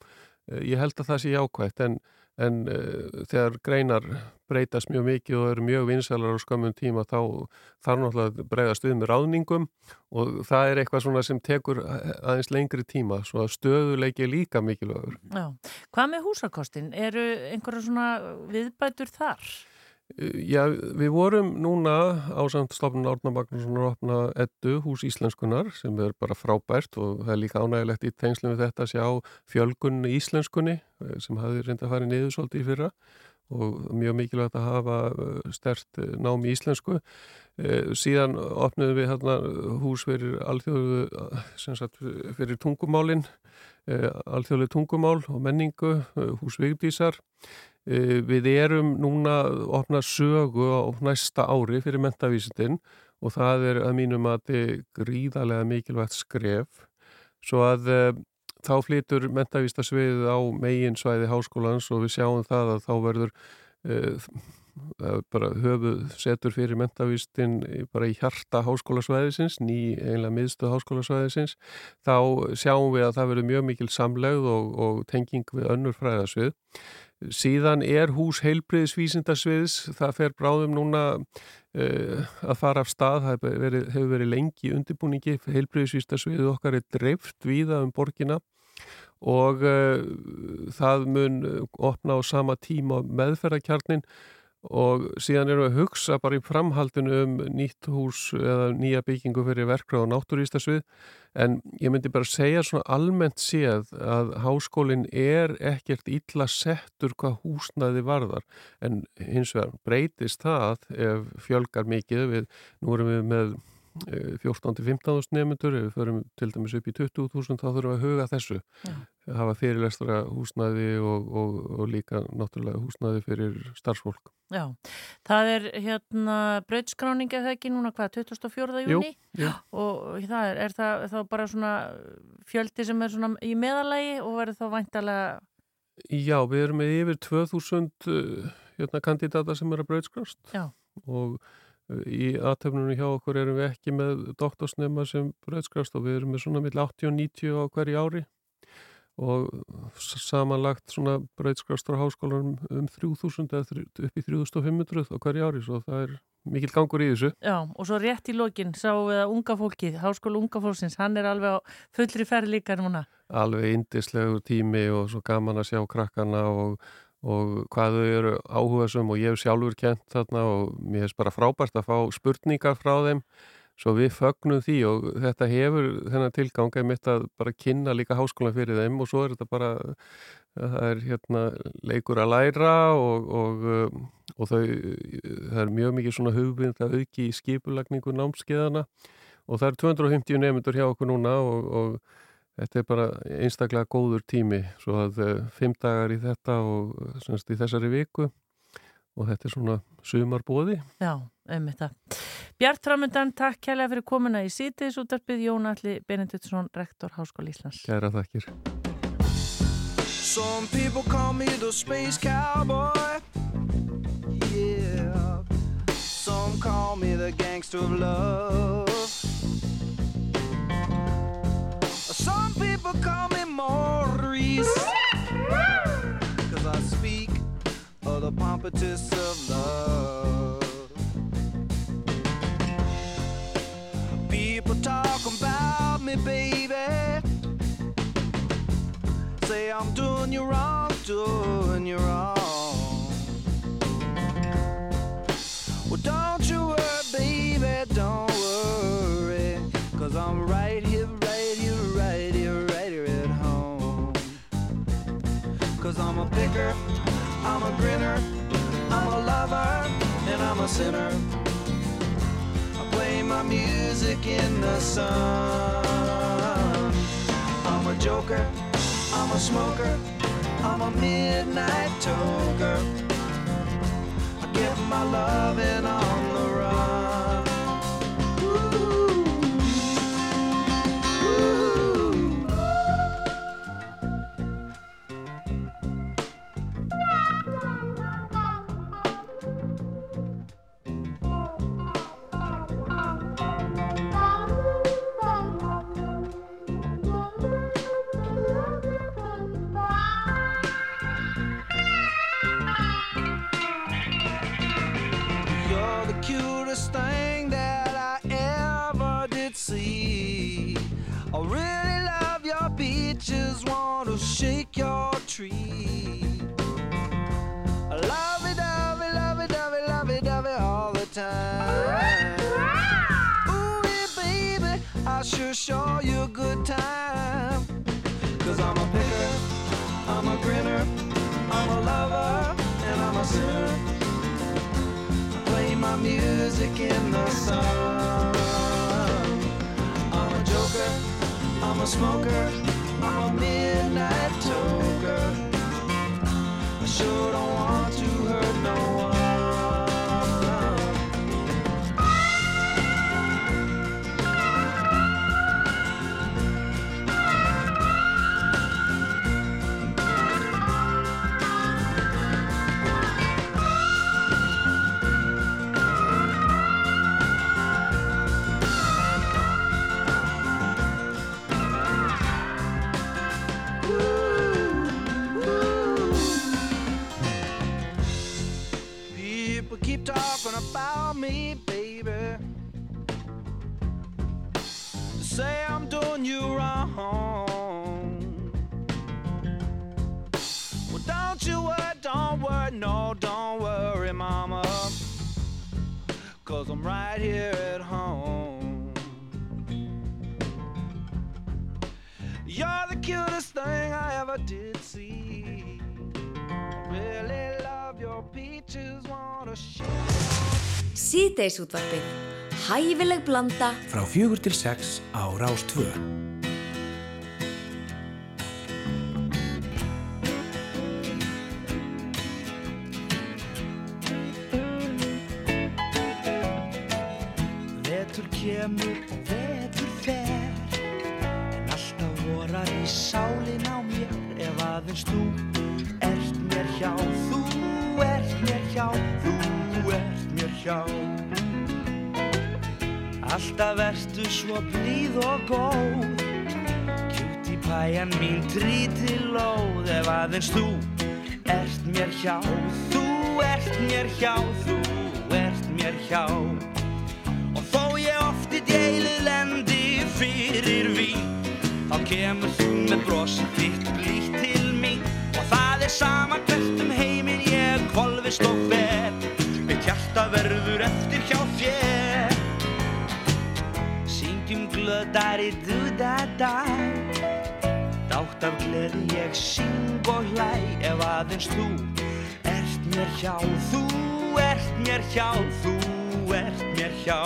Ég held að það sé jákvægt en En uh, þegar greinar breytast mjög mikið og eru mjög vinsælar á skömmun tíma þá þarf náttúrulega breyðast við með ráðningum og það er eitthvað svona sem tekur aðeins lengri tíma svo að stöðuleiki er líka mikilvægur. Já. Hvað með húsakostin? Eru einhverja svona viðbætur þar? Já, við vorum núna á samt stofnun Árna Magnússon að opna eddu hús íslenskunar sem er bara frábært og það er líka ánægilegt í tengslum við þetta að sjá fjölgun íslenskunni eh, sem hafi reynda að fara niður svolítið í fyrra og mjög mikilvægt að hafa eh, stert eh, nám í íslensku. Síðan opnum við hérna hús fyrir alþjóðu, sagt, fyrir tungumálinn, alþjóðlega tungumál og menningu, hús Vigdísar. Eh, við erum núna að opna sögu á næsta ári fyrir mentavísindin og það er að mínum að þetta er gríðarlega mikilvægt skref. Svo að þá flytur mentavístasviðið á megin svæði háskólans og við sjáum það að þá verður bara höfuð setur fyrir mentavístin bara í hjarta háskólasvæðisins, ný einlega miðstu háskólasvæðisins, þá sjáum við að það verður mjög mikil samlegð og, og tenging við önnur fræðasvið. Síðan er hús heilbriðisvísindarsviðs, það fer bráðum núna uh, að fara af stað, það hefur verið, hefur verið lengi undirbúningi, heilbriðisvísindarsviðið okkar er dreift víða um borgina og uh, það mun opna á sama tíma meðferðarkjarnin og síðan erum við að hugsa bara í framhaldinu um nýtt hús eða nýja byggingu fyrir verkra og náttúrýstasvið en ég myndi bara segja svona almennt séð að háskólinn er ekkert illa settur hvað húsnaði varðar. En hins vegar breytist það ef fjölgar mikið við, nú erum við með 14-15.000 nefnendur, ef við förum til dæmis upp í 20.000 þá þurfum við að huga þessu. Já. Hafa fyrirlestra húsnæði og, og, og líka náttúrulega húsnæði fyrir starfsfólk. Já, það er hérna bröðskráning eða ekki núna hvað, 2004. júni og það er, er það þá bara svona fjöldi sem er svona í meðalagi og verður þá væntalega Já, við erum með yfir 2000 hérna, kandidata sem er að bröðskrást og Í aðtöfnunum hjá okkur erum við ekki með doktorsnema sem bröðskrast og við erum með svona millir 80 og 90 á hverju ári og samanlagt svona bröðskrast á háskólanum um 3000 eða upp í 3500 á hverju ári svo það er mikil gangur í þessu. Já og svo rétt í lokin sáum við að unga fólkið, háskóla unga fólksins, hann er alveg á fullri ferð líka núna. Alveg indislegur tími og svo gaman að sjá krakkana og og hvað þau eru áhugaðsum og ég hef sjálfur kent þarna og mér hefst bara frábært að fá spurningar frá þeim svo við fögnum því og þetta hefur þennan tilgang að mitt að bara kynna líka háskólan fyrir þeim og svo er þetta bara það er hérna leikur að læra og, og, og þau það er mjög mikið svona hugbind að auki í skipulagningu námskeiðana og það er 250 nefndur hjá okkur núna og, og Þetta er bara einstaklega góður tími svo að fimm dagar í þetta og semst í þessari viku og þetta er svona sumarbóði. Já, einmitt það. Bjart Tramundan, takk kærlega fyrir komuna í sítiðs útarpið Jón Alli Benediktsson, rektor Háskóli Íslands. Kæra þakkir. Some people call me the space cowboy Yeah Some call me the gangster of love Some people call me Maurice. Cause I speak of the pompatus of love. Me, baby. Say I'm doing you wrong, doing you wrong. Well, don't you worry, baby, don't worry. Cause I'm right here right here, right here, right here at home. Cause I'm a picker, I'm a grinner, I'm a lover, and I'm a sinner. My music in the sun. I'm a joker, I'm a smoker, I'm a midnight toker. I get my loving on the run. I'm a. Play my music in the sun. I'm a joker, I'm a smoker, I'm a midnight toker. I sure don't want to hurt no one. Keep talking about me, baby. Say I'm doing you wrong. Well, don't you worry, don't worry, no, don't worry, mama. Cause I'm right here at home. You're the cutest thing I ever did see. Really share. Síðdeisútvarpið. Hæfileg blanda. Frá fjögur til sex á Rás 2. Vetur kemur og vetur fer En alltaf vorar í sálin á mér Ef aðeins þú ert mér hjá Þú hjá Þú ert mér hjá. Alltaf ertu svo blíð og góð. Kjút í pæjan mín trítilóð Ef aðeins þú ert mér hjá Þú ert mér hjá Þú ert mér hjá. Og þó ég oft í deilu lendi fyrir vín Þá kemur þú með brosi þitt blítt til mín. Og það er sama hvert um heiminn ég kvolvist og fer Mitt hjarta verður eftir hjá þér. Syngjum glöðari du-da-da. Dátt af gleði ég syng og hlæ Ef aðeins þú ert mér hjá Þú ert mér hjá, þú ert mér hjá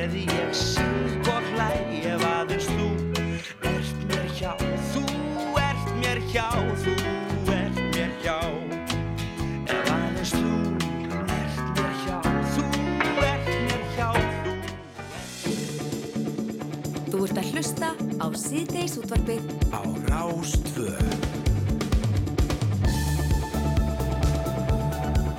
Gleði ég syng og hlæ Ef aðeins þú ert mér hjá. Þú ert mér hjá, þú ert mér hjá. Ef aðeins þú ert mér hjá Þú ert mér hjá Þú ert að hlusta á síðdeisútvarpið. Á Rás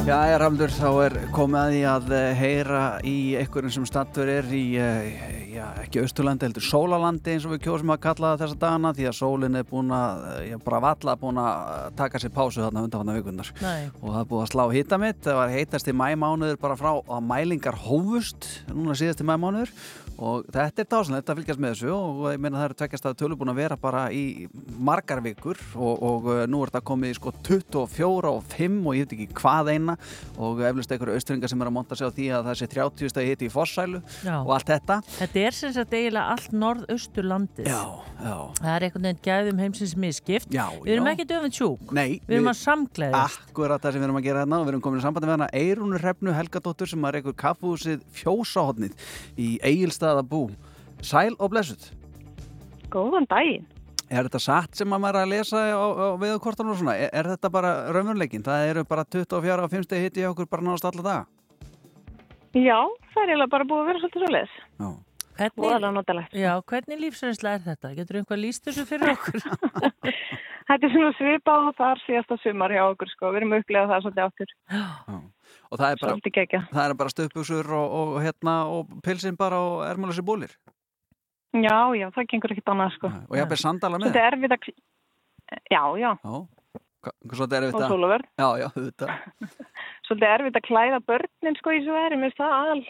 Já, ég rafndur, þá er komið að því að eh, heyra í einhverjum sem stattur er í, eh, já, ekki Östurlandi, heldur Sólalandi eins og við kjósum að kalla það þessa dagana því að sólinn er búin að, eh, já, bara valla búin að taka sér pásu þarna undanfanna vikundar. Nei. Og það er búið að slá hita mitt, það var heitast í mæmánuður bara frá að mælingar hófust, núna síðast í mæmánuður og þetta er dásanlegt að fylgjast með þessu og ég meina það eru tveggjast að tölu búin að vera bara í margar vikur og, og eh, nú er þetta komið í sko 24 og 5 og ég veit ekki hvað eina og eflust einhverju austringar sem er að monta sig á því að það sé 30 stegi hiti í Fossælu Já. og allt þetta Þetta er sem sagt eiginlega allt norðausturlandið. Já, já. Það er einhvern veginn gæðum heimsins miskipt. Já, Við erum já. ekki döfum tjúk. Nei, Við erum að samgleðast. Akkurat það sem við erum að gera hérna og við erum komin í sambandi með hana Eirúnur Hrefnu Helgadóttur sem er einhver kaffúsið fjósahotnið í Egilstaða bú Sæl og blessuð Góðan daginn. Er þetta satt sem að maður er að lesa á, á veðukortanum og svona? Er, er þetta bara raunveruleikin? Það eru bara 24 og 5 hitti hjá okkur bara náðast alla daga? Já, það er eiginlega bara búið að vera svolítið svo leiðis. Já. Notalegt. Já, hvernig lífsreynsla er þetta? Getur einhvað líst þessu fyrir okkur? Þetta er svona svipað og þar síðasta sumar hjá okkur sko. Við erum upplegað það svolítið áttur. Og það er bara, Svolítið það er bara stöpuksur og, og, hérna, og pilsin bara og ermálösi búlir. Já, já, það gengur ekkert annað sko. Og ég hafði sandala með. Svolítið erfitt að... Já, já. Já. Hva- Hvað svo þetta er Og þetta? sólarvörn. Já, já, þetta. Svolítið erfitt að klæða börnin sko í svo er. Mér finnst það aðal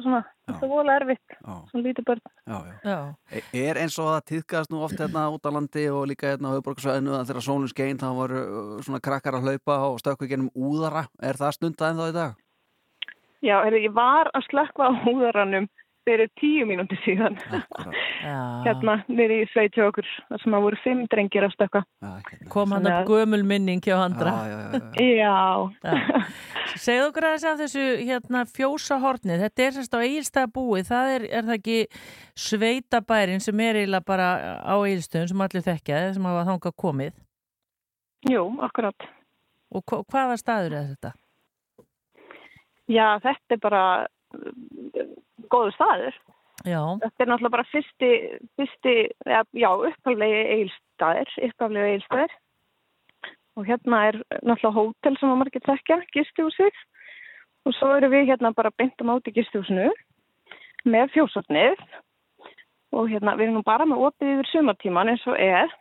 svona, það er vola erfitt. Svona lítið börn. Já, já. Já. E- Er eins og það týðkast nú oft hérna út á landi og líka hérna á höfuborgarsvæðinu að þegar sólinn skein þá voru uh, svona krakkar að hlaupa og stökku gennum úðara. Er það stundað en þá í dag? Já, ég var að slökka á húðaranum fyrir tíu mínúti síðan. Já. hérna, niður í sveit hjá okkur, sem að voru fimm drengir að stökka. Kom hann að- gömul minning hjá andra. Já. Segðu okkur aðeins af þessu hérna, fjósahornið. Þetta er semst á Egilstað búið. Það er, er það ekki sveitabærin sem er eiginlega bara á Egilstöðun sem allir þekkja, sem hafa þangað komið. Jú, akkurat. Og hva- hvaða staður er þetta? Já, þetta er bara góðu staður. Já. Þetta er náttúrulega bara fyrsti, fyrsti ja, já, upphaflegi eilstaðir, upphaflegi eilstaðir. Og hérna er náttúrulega hótel sem að margir tekja, gistihúsið. Og svo erum við hérna bara beint á móti gistihúsinu með fjósotnið. Og hérna, við erum nú bara með opið yfir sumartíman eins og er.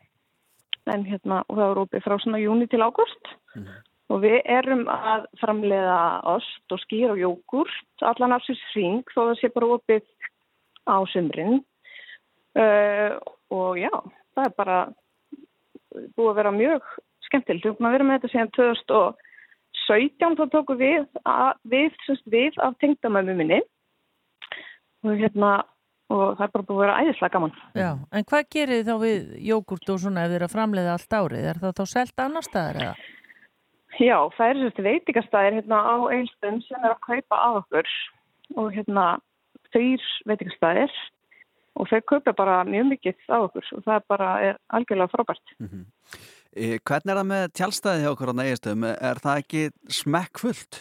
En hérna, og það er opið frá svona júni til ágúst. Og við erum að framleiða ost og skýr og jógurt allan af sér hring þó það sé bara opið á sumrin. Uh, og já, það er bara búið að vera mjög skemmtilegt. Við erum að vera með þetta síðan 2017 þá tókum við, að, við, semst, við af tengdamömmu minni. Og hérna, og það er bara búið að vera æðislega gaman. Já. En hvað gerir þið þá við jógurt og svona ef þið eru að framleiða allt árið? Er það þá selt annar staðar eða? Já, það eru sérstu veitingastæðir hérna á Eilstum sem er að kaupa að okkur og hérna þrýr veitingastæðir og þau kaupa bara mjög mikið á okkur og það bara er algjörlega frábært. E, hvernig er það með tjálstæði hjá okkur á nægistöðum? Er það ekki smekkfullt?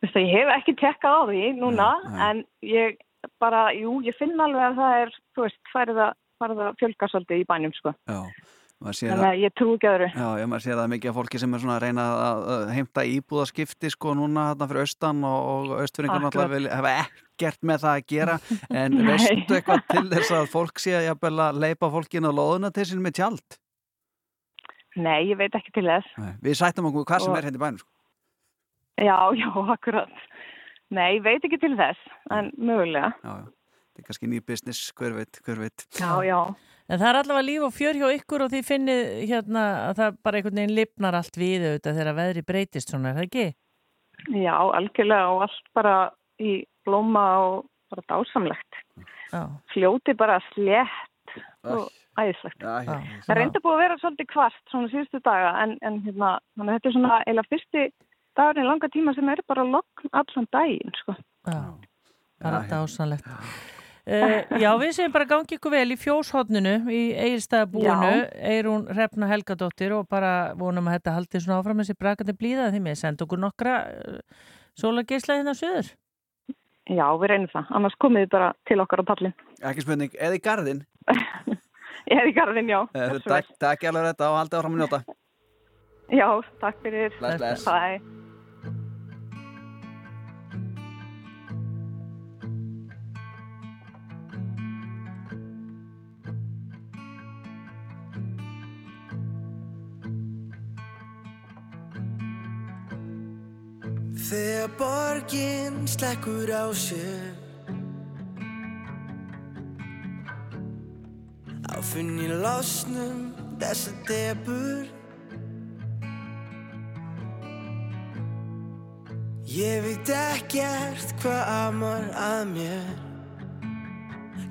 Þú veist að ég hef ekki tekkað á því núna en ég bara, jú, ég finn alveg að það er, þú veist, farið að, farið að fjölga svolítið í bænum, sko. Já. Þannig að ég trú ekki öðru. Já, ég maður sér það mikið af fólki sem er svona að reyna að að heimta íbúðaskipti sko núna þarna fyrir austan og, og austfyringar náttúrulega hafa ekkert með það að gera en veistu eitthvað til þess að fólk sé að að leipa fólkinu á loðuna til sín með tjald? Nei, ég veit ekki til þess. Nei. Við sættum okkur hvað sem Og- er hérna í bænum sko. Já, já, akkurat. Nei, ég veit ekki til þess, en mögulega. Já, já. Þetta er kannski ný business, hver veit, hver veit. Já, já. En það er allavega líf og fjör hjá ykkur og þið finnið hérna að það bara einhvern veginn lifnar allt við auðvitað þegar veðri breytist svona, er það ekki? Já, algjörlega og allt bara í blóma og bara dásamlegt. Já. Fljóti bara slétt og æðislegt. Já, já. Það reynda búið að vera svolítið kvart svona síðustu daga en, en hérna, þetta er svona eila fyrsti dagurinn í langa tíma sem er bara lokn allan daginn, sko. Já, bara dásanlegt. Uh, já, við segjum bara gangi ykkur vel í fjóshotninu í eigilstæðabúinu, Eirún Hrefna Helgadóttir og bara vonum að þetta haldi svona áfram þessi brakandi blíða því með senda okkur nokkra uh, sólageisla hérna á söður. Já, við reynum það. Annars komið þið bara til okkar á pallin. Ekki spurning, eða í garðin Ég er í garðin, já. Eh. Takk, alveg þetta og haldið áfram að njóta Já, takk fyrir. Bless, bless. Bye. Þegar borgin slekkur á sér. Á finn í losnum þessa debur Ég veit ekkert hvað amar að mér.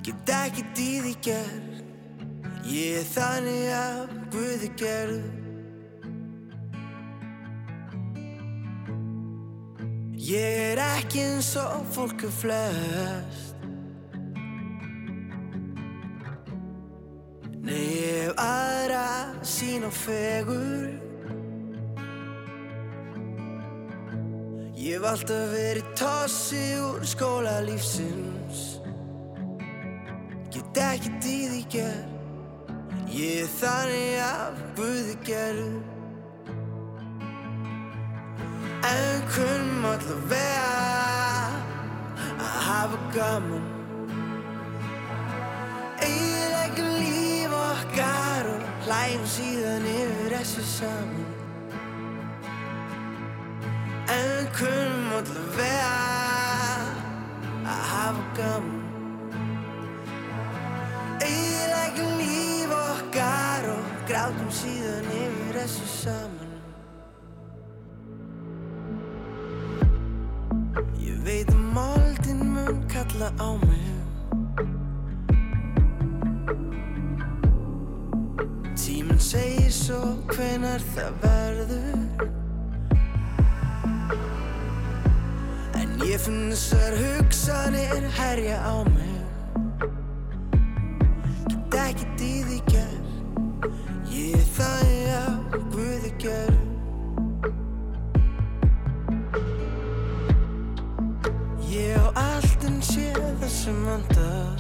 Get ekkert í því gerð Ég er þannig að Guði gerð Ég er ekki eins og fólk er flest. Nei, sín og fegur. Ég hef alltaf verið tossi úr skóla lífsins. Get ekkert í því ger Ég er þannig af Guði gerð En kunnum alltaf vera að hafa gaman. Eiginlega líf okkar og hlægjum síðan yfir þessu saman. En kunnum alltaf vera að hafa gaman. Eiginlega líf okkar og grátum síðan yfir þessu saman kalla á mig Tíminn segir svo hvenar það verður? En ég finn þessar hugsanir herja á mig. Get ekkert í sem vandar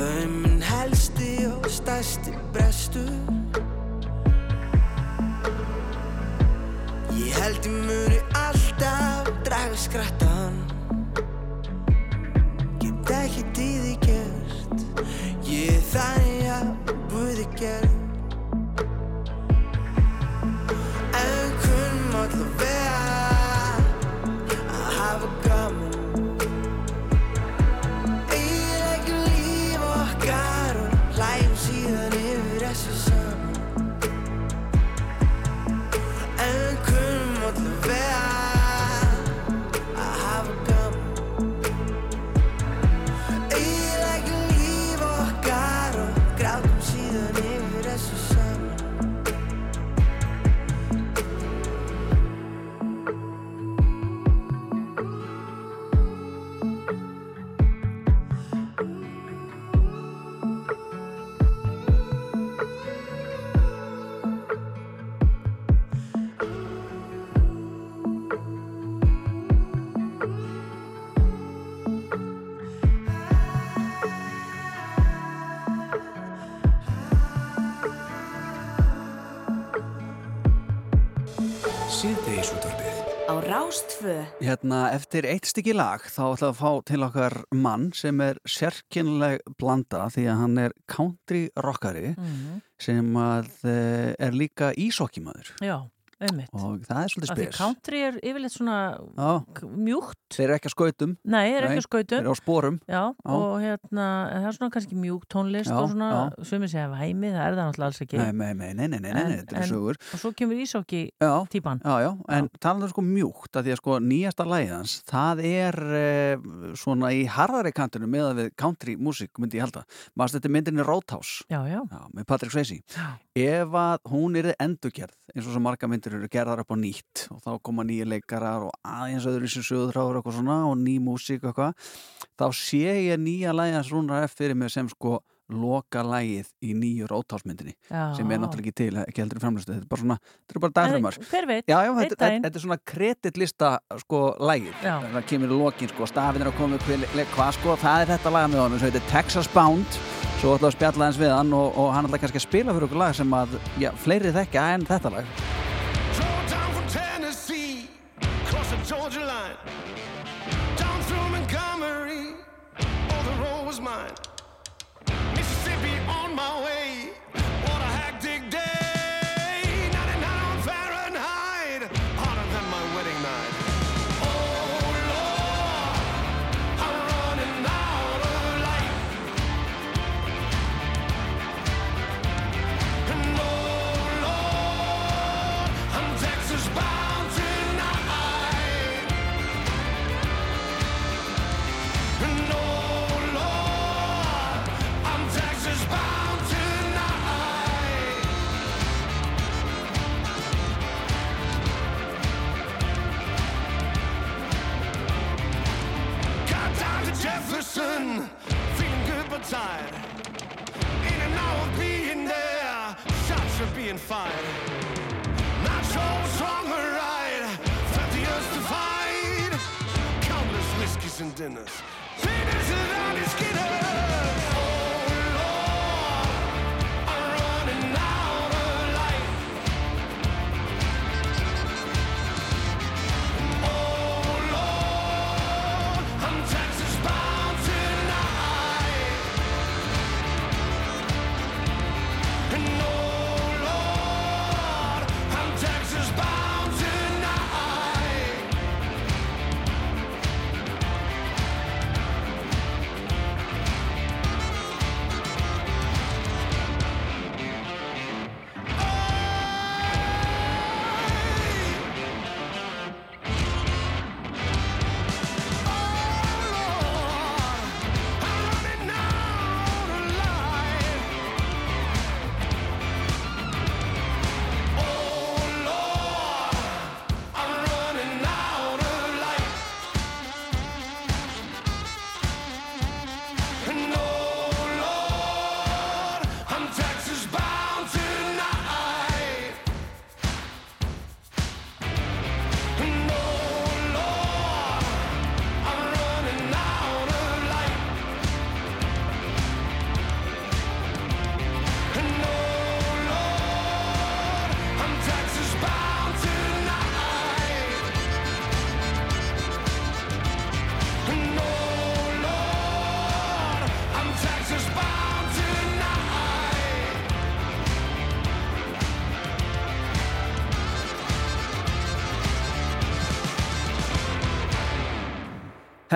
er minn helsti og stærsti brestur. Ég held ég muni alltaf draga skrattan Get ekkert í því gert Ég er þannig að Guði gerð Rástfö Hérna, eftir eitt stykki lag þá ætlaðu að fá til okkar mann sem er sérkynleg blanda því að hann er country rockari Mhm. sem að eh, er líka ísokkimaður Já, einmitt. og það er svolítið spes. country er yfirleitt svona k- mjúkt. Þeir eru ekki að skautum. Nei, er ekki að skautum. Þeir eru á sporum. Já, og hérna, það er svona kannski mjúk tónlist Já, og svona, já. sumir segja væmi, það er það náttúrulega alls ekki. Nei, nei, nei, nei, nei, nei, nei, þetta eru sögur. Og svo kemur ísokki Já, típan. Já, já, en talaðu sko mjúkt að því að sko nýjasta lagið hans, það er eh, svona í harðari kantinu með að við country músík myndi ég halda. Maður þetta er myndinni Roadhouse. Já, já. Já. Ef að hún er endurgerð, eins og svo marga myndir eru gerðar upp á nýtt og þá koma nýja leikarar og aðeins öðru í sér sögurþráður og svona og ný músík og eitthvað, þá sé ég nýja lagið hans Rúnar F fyrir mig sem sko loka lagið í nýju Roadhouse-myndinni Já. sem er náttúrulega ekki til, ekki heldur í framlustu þetta er bara svona, þetta er bara dagfrumar þetta, þetta er svona kreditlista sko lagið, Já. það kemur í lokin sko, stafinn er að koma upp hvað sko, það er þetta laga með honum, sem heitir Texas Bound svo ætla að spjalla eins við hann og, og hann ætla kannski að spila fyrir okkur lag sem að, já, fleiri þekkja en þetta lag. Drove down from Tennessee,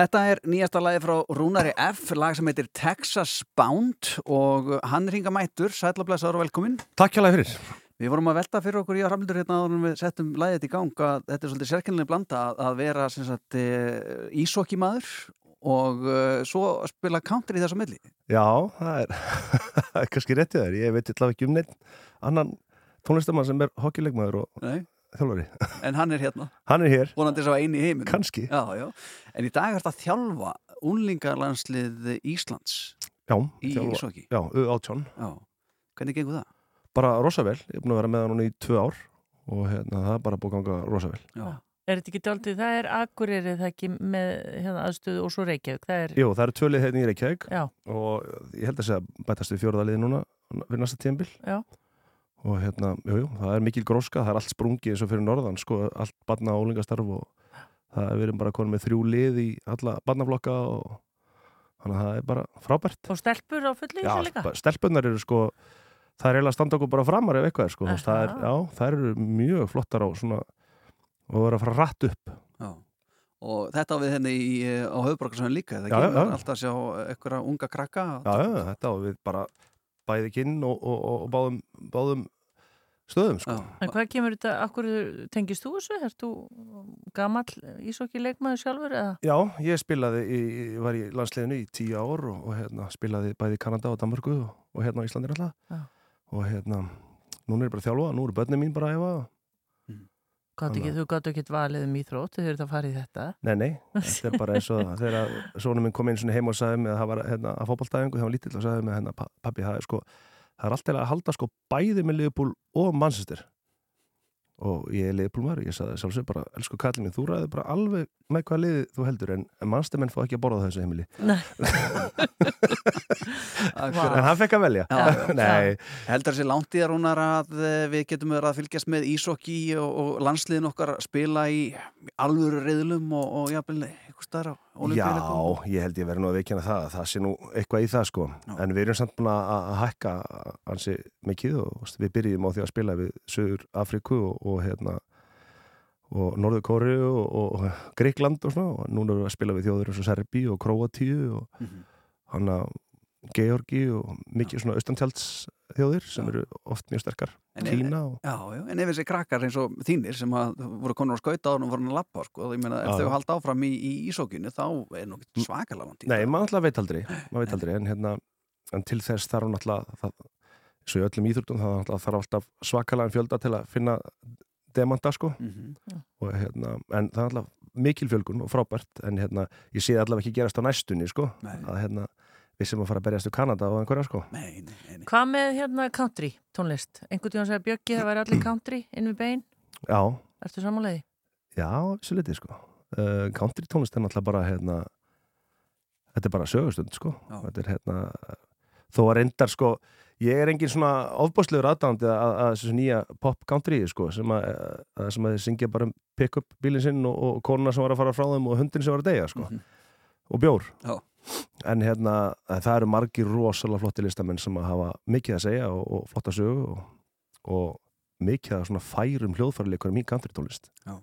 Þetta er nýjasta lagi frá Rúnari F, lag sem heitir Texas Bound og hann hinga mættur, sætlablaðsar og velkomin. Takk hjá fyrir. Við vorum að velta fyrir okkur í að framlundur hérna áður en við settum lagið í gang að þetta er svolítið sérkennileg blanda að, vera sagt ísokki maður og uh, svo spila country í þessu milli. Já, það er, kannski réttið þér. Ég veit allavega ekki um neitt annan tónlistamann sem er hockeyleikmaður og Nei. Þjálfari. En hann er hérna. Hann er hér. Vonandi sá eini í heiminn. Kannski. Já, já. En í dag er þetta að þjálfa unlingarlandslið Íslands Já, í þjálfa- ísokki. Já, U18. Já. Hvernig gengur það? Bara rosa vel. Ég er búin að vera með hann núna í tvö ár og hérna, það er bara búin að ganga rosa vel. Já. Er þetta ekki daldið, það er Akureyri það ekki með hérna, aðstöðu og svo Reykjavík, það er... Jú, það eru tvölið hérna í Reykjavík Já. og ég held að segja bætast við fjóraðaliði núna við næsta tíðanbíl. Já. Og hérna, jú, jú, það er mikil gróska, það er allt sprungið eins og fyrir norðan, sko, allt barna og ólingastarf og það er verið bara konum með þrjú lið í alla barnaflokka og þannig að það er bara frábært. Og stelpur á fullu í Já, þessu líka? bara- stelpunnar eru sko það er eiginlega að standa okkur bara framar ef eitthvað er sko, veist, það er, já, það eru mjög flottar á svona og vera að fara rætt upp Já. Og þetta á við henni í, á höfuborgarsvæðin líka, það já. alltaf að sjá einhverja unga krakka. já, já, þetta á við bara bæði kinn og, og, og, og báðum, báðum stöðum sko. En hvað kemur þetta, akkur tengist þú þessu? Erst þú gamall ísokki leikmaður sjálfur eða? Já, ég spilaði í, var í landsliðinu í tíu ár og, og hérna, spilaði bæði í Kanada og Danmarku og, og hérna á Íslandi alltaf Já. og hérna, núna er ég bara að þjálfa nú eru börnin mín bara að efa Gátu ekki, þú gáttu ekki valið um íþrótt, þau þurft að fara í þetta. Nei, nei, þetta er bara eins og þegar svona minn kom svona heim og sagði mig að það var hérna, að fótballtæðingu, það var lítill og sagði mig hérna, "Pa- pabbi, það er sko það er alltaf að halda sko bæði með Liverpool og Manchester og ég er maður, ég sagði sjálfsög bara elsku kallin minn, þú ræði bara alveg með hvað liði þú heldur, en, en mannstamenn fá ekki að borða þessu heimili. Nei. En hann fekk að velja. Já, Heldur þessi langt í það rúnar að eh, við getum verið að fylgjast með ísokki og, og landsliðin okkar spila í alvöru reyðlum og, og jafnvel eitthvað starf á Já, ég held ég verið nú að veikina það það sé nú eitthvað í það sko. En við erum samt búin að hækka ansi mikið og við byrjum á því að spila við Söður Afriku og, og hérna og Norður Kóri og, og Greikland og svona. Og núna erum við að spila við þjóður eins og Serbi og Króatíu og Mhm. hann að Georgi og mikið svona austantjalds þjóðir sem eru oft mjög sterkar. En Kína og Já, já, en ef þessi krakkar eins og þínir sem að voru konur á skauta og voru að lappa, sko, ég meina, ef Já, þau já. halda áfram í, í ísokinu, þá er nú ekki svakalega langt í Nei, maður alltaf veit aldrei, maður veit aldrei en, hérna, en til þess þarf hann alltaf það, svo í öllum íþróttum það alltaf, þarf alltaf svakalega fjölda til að finna demanta sko. Mhm. og, hérna, en það er alltaf mikil fjölgun og frábært en hérna, ég sé allavega ekki gerast á næstunni sko Nei. að hérna, við sem að fara að berjast í Kanada og einhverja sko. Nei, nei, nei, Hvað með hérna country tónlist? Einhvern tíðan segja Bjöggi það væri allir country inn við bein. Já, Ertu samanleiði? já, svo litið sko. Uh, Country tónlist er náttúrulega bara hérna Þetta er bara sögustund sko. Þetta er hérna Þó að reyndar sko Ég er engin svona ofbáslegur aðdándi að, þessu nýja pop country sko sem að, að, sem að þeir syngja bara um pick-up bílinn sinn og, og konuna sem var að fara frá þeim og hundin sem var að deyja sko. Og bjór. Já. En hérna það eru margir rosalega flotti listamenn sem að hafa mikið að segja og, og flotta sögu og, og mikið að svona færum hljóðfæraleikurum í country tónlist Já.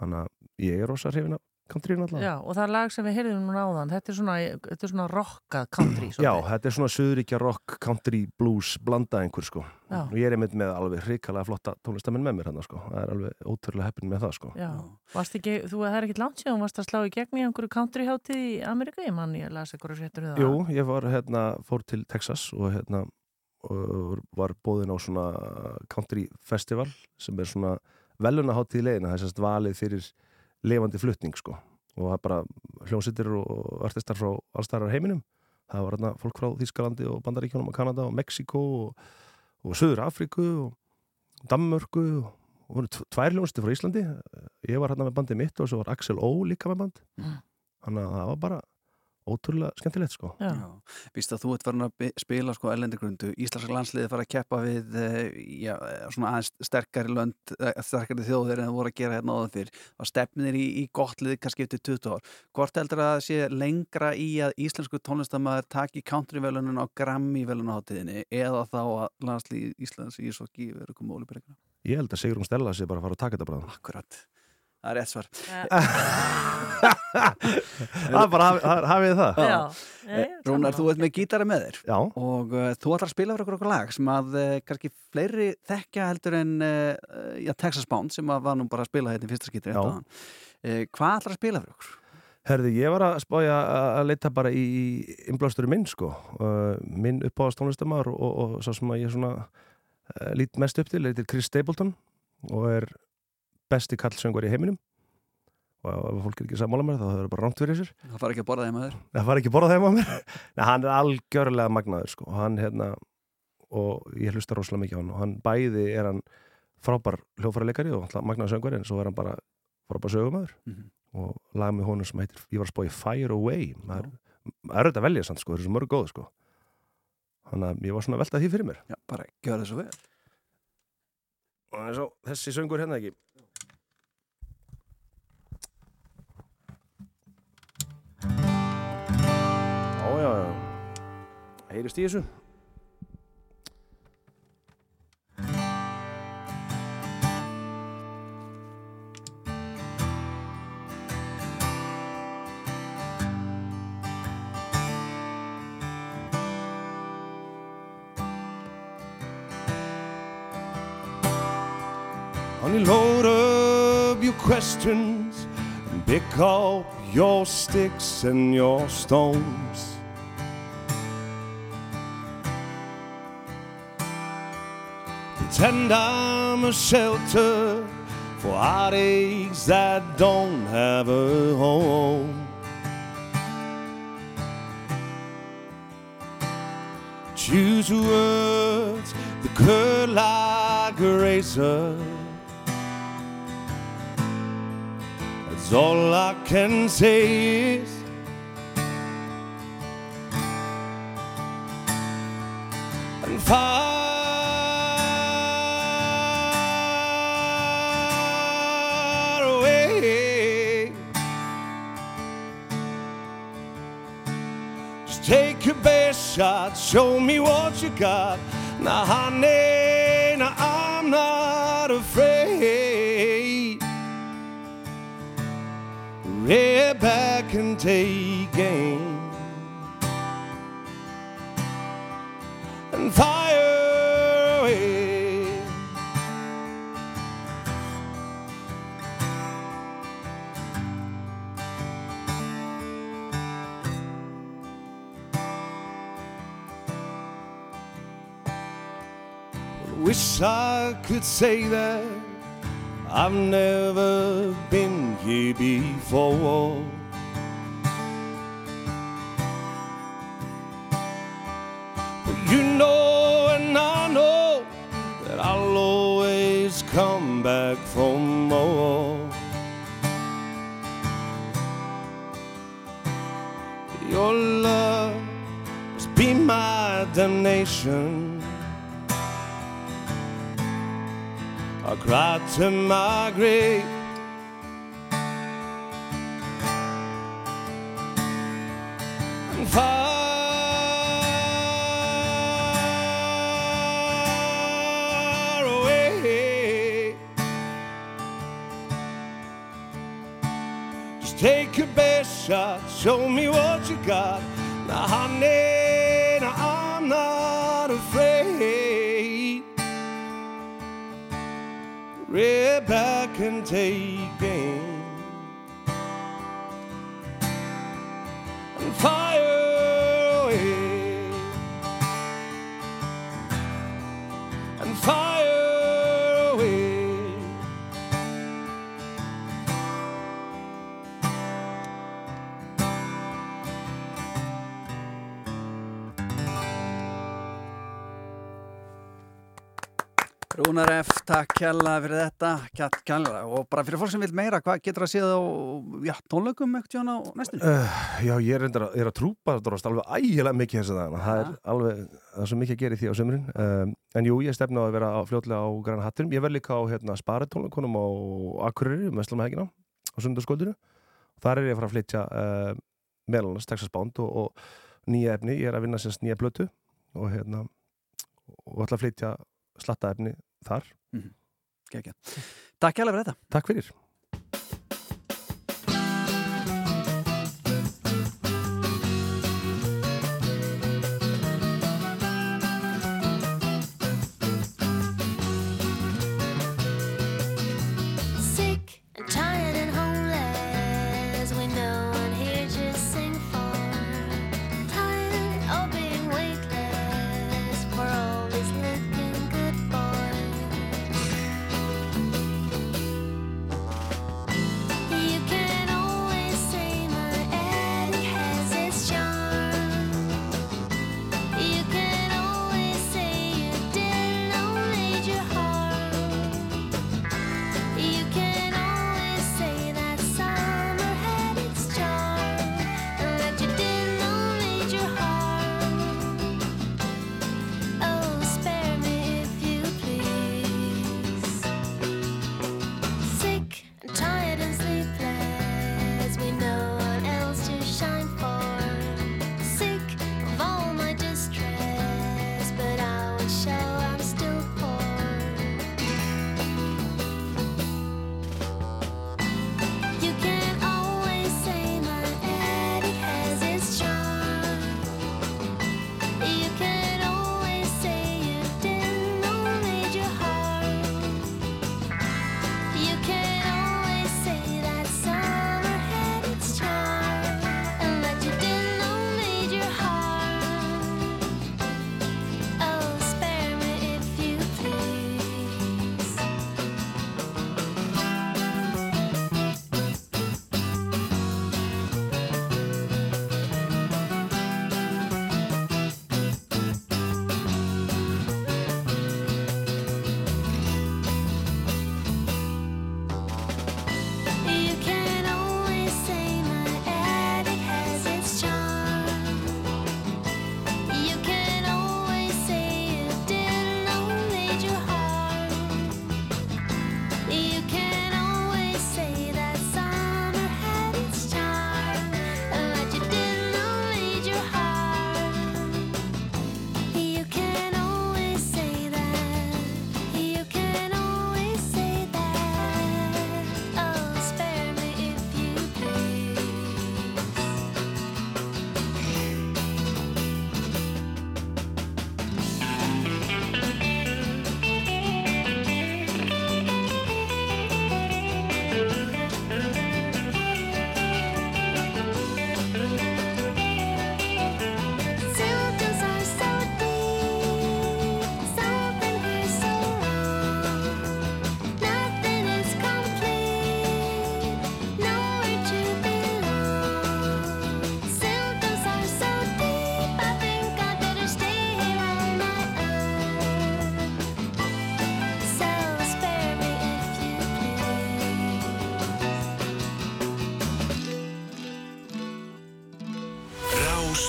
þannig að ég er rosa hrifin af country náttúrulega Já, og það lag sem við heyrðum núna áðan þetta er svona, þetta er svona rockað country Já, svolítið. þetta er svona söðuríkja rock, country, blues, blanda einhver sko. Já. Og ég er einmitt með alveg hrikalega flotta tónlistamenn með mér hann sko. Það er alveg ótrúlega heppin með það sko. Já, varst ekki, þú það er ekkit langt síðan, varst að slá í gegn í einhverju country hátíð í Amerika, ég mann ég las einhverju fréttur um það. Jú, ég var hérna, fór til Texas og hérna og var bóðin á svona country festival sem er svona velunaháttíð leiðina, það er sérst valið fyrir lifandi flutning sko. Og það bara hljómsittir og artistar frá allstæðar heiminum. Það var hérna fólk frá Þískalandi og Bandaríkjónum og Kanada og Mexiko og, og Söður Afríku og Danmörku og, og voru tv- tvær hljómsittir frá Íslandi. Ég var hérna með bandið mitt og svo var Axel Ó líka með band. Mm. þannig að það var bara ótrúlega skemmtilegt sko. Já. Víst að þú ert farin að spila sko ellendigrundu, Íslandska landsliði fara að keppa við eh, já, svona aðeins sterkari lönd, eh, sterkari þjóðir en það voru að gera hérna áður fyrr. Og stefnir í, í gott liði kannski eftir 20 ár. Hvort heldur að það sé lengra í að íslensku tónlistamæður taki countryvelunum á Grammy velunaháttiðinni eða þá að landslið Íslands í svo ekki verið komið ólipirikna Ég held að Sigrun Stella sé bara að fara að taka þetta bara Akkurat, það er rétt svar Það er bara hafið það Já. Eh, Rúnar, þú ert með gítara með þér Já. og uh, þú ætlar að spila fyrir okkur okkur lag sem að uh, kannski fleiri þekkja heldur en uh, já, Texas Bound sem að var nú bara að spila hérna í fyrsta skýtri Já. uh, Hvað ætlar að spila fyrir okkur? Herði, ég var að spája að leita bara í innblásturinn minn sko uh, minn uppáðast tónlistamar og, og, og svo sem að ég svona uh, lít mest upp til, heitir Chris Stapleton og er besti kallsöngur í heiminum. Og ef fólk er ekki sammála mér þá það er bara rámt fyrir sér. Það fara ekki að borða þeim að þér. Það fara ekki að borða þeim á mér. Nei, hann er algjörlega magnaður sko. og hann hérna og ég hlusta rosalega mikið á hann. Og hann bæði er hann frábær hljófæraleikari og alltaf magnaður söngur en svo er hann bara frábær sögumæður Mhm. og lag með honum sem heitir ég var að í Fire Away. Það er, er þetta að velja samt sko, það er svo mörg góð sko. Þannig að ég var svona að velta því fyrir mér. Já, bara það svo vel. Og og þessi söngur hérna ekki Heyrist í þessu? Honey, load up your questions and pick up your sticks and your stones. Pretend I'm a shelter for heartaches that don't have a home. Choose words that cut like a razor. That's all I can say is and far show me what you got. Now, honey, now I'm not afraid. Red back and take aim. I could say that I've never been here before. But you know, and I know that I'll always come back for more. Your love must be my damnation. I cried to my grave. Takk kjalla fyrir þetta. Kjall, kjalla. og bara fyrir fólk sem vil meira hvað getur að séð á já, tónleikum ekkert á næstunni? Uh, já, ég er, að- er að trúpa dróst alveg ægilega mikið þess að það það er alveg, það er svo mikið að gera í því á sömurinn um, en jú, ég stefna að vera á, fljótlega á Græna Hatturum, ég verð líka á hérna, sparitónleikunum á Akureyri, Mestlum Hegina á sundarskóldinu, þar er ég að fara að flytja uh, meðal annars Texas Bound og, og nýja efni, ég er að vinna sérst nýja blötu og hérna og ætla að flytja slatta efni þar Mhm. Gekja. Takk kjalla fyrir þetta Takk fyrir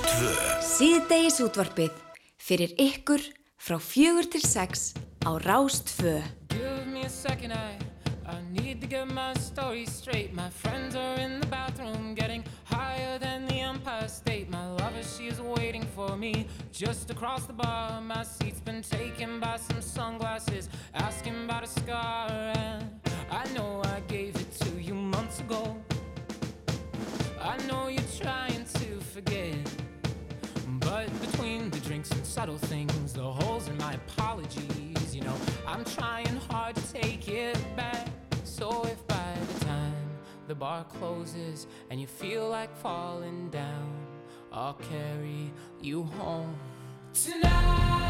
2 Síðdegis útvarpið fyrir ykkur frá fjögur til sex á Rástfö Give me a second I I need to get my story straight. My friends are in the bathroom Getting higher than the Empire State. My lover, she is waiting for me Just across the bar. Subtle things, the holes in my apologies, you know, I'm trying hard to take it back. So if by the time the bar closes and you feel like falling down, I'll carry you home tonight.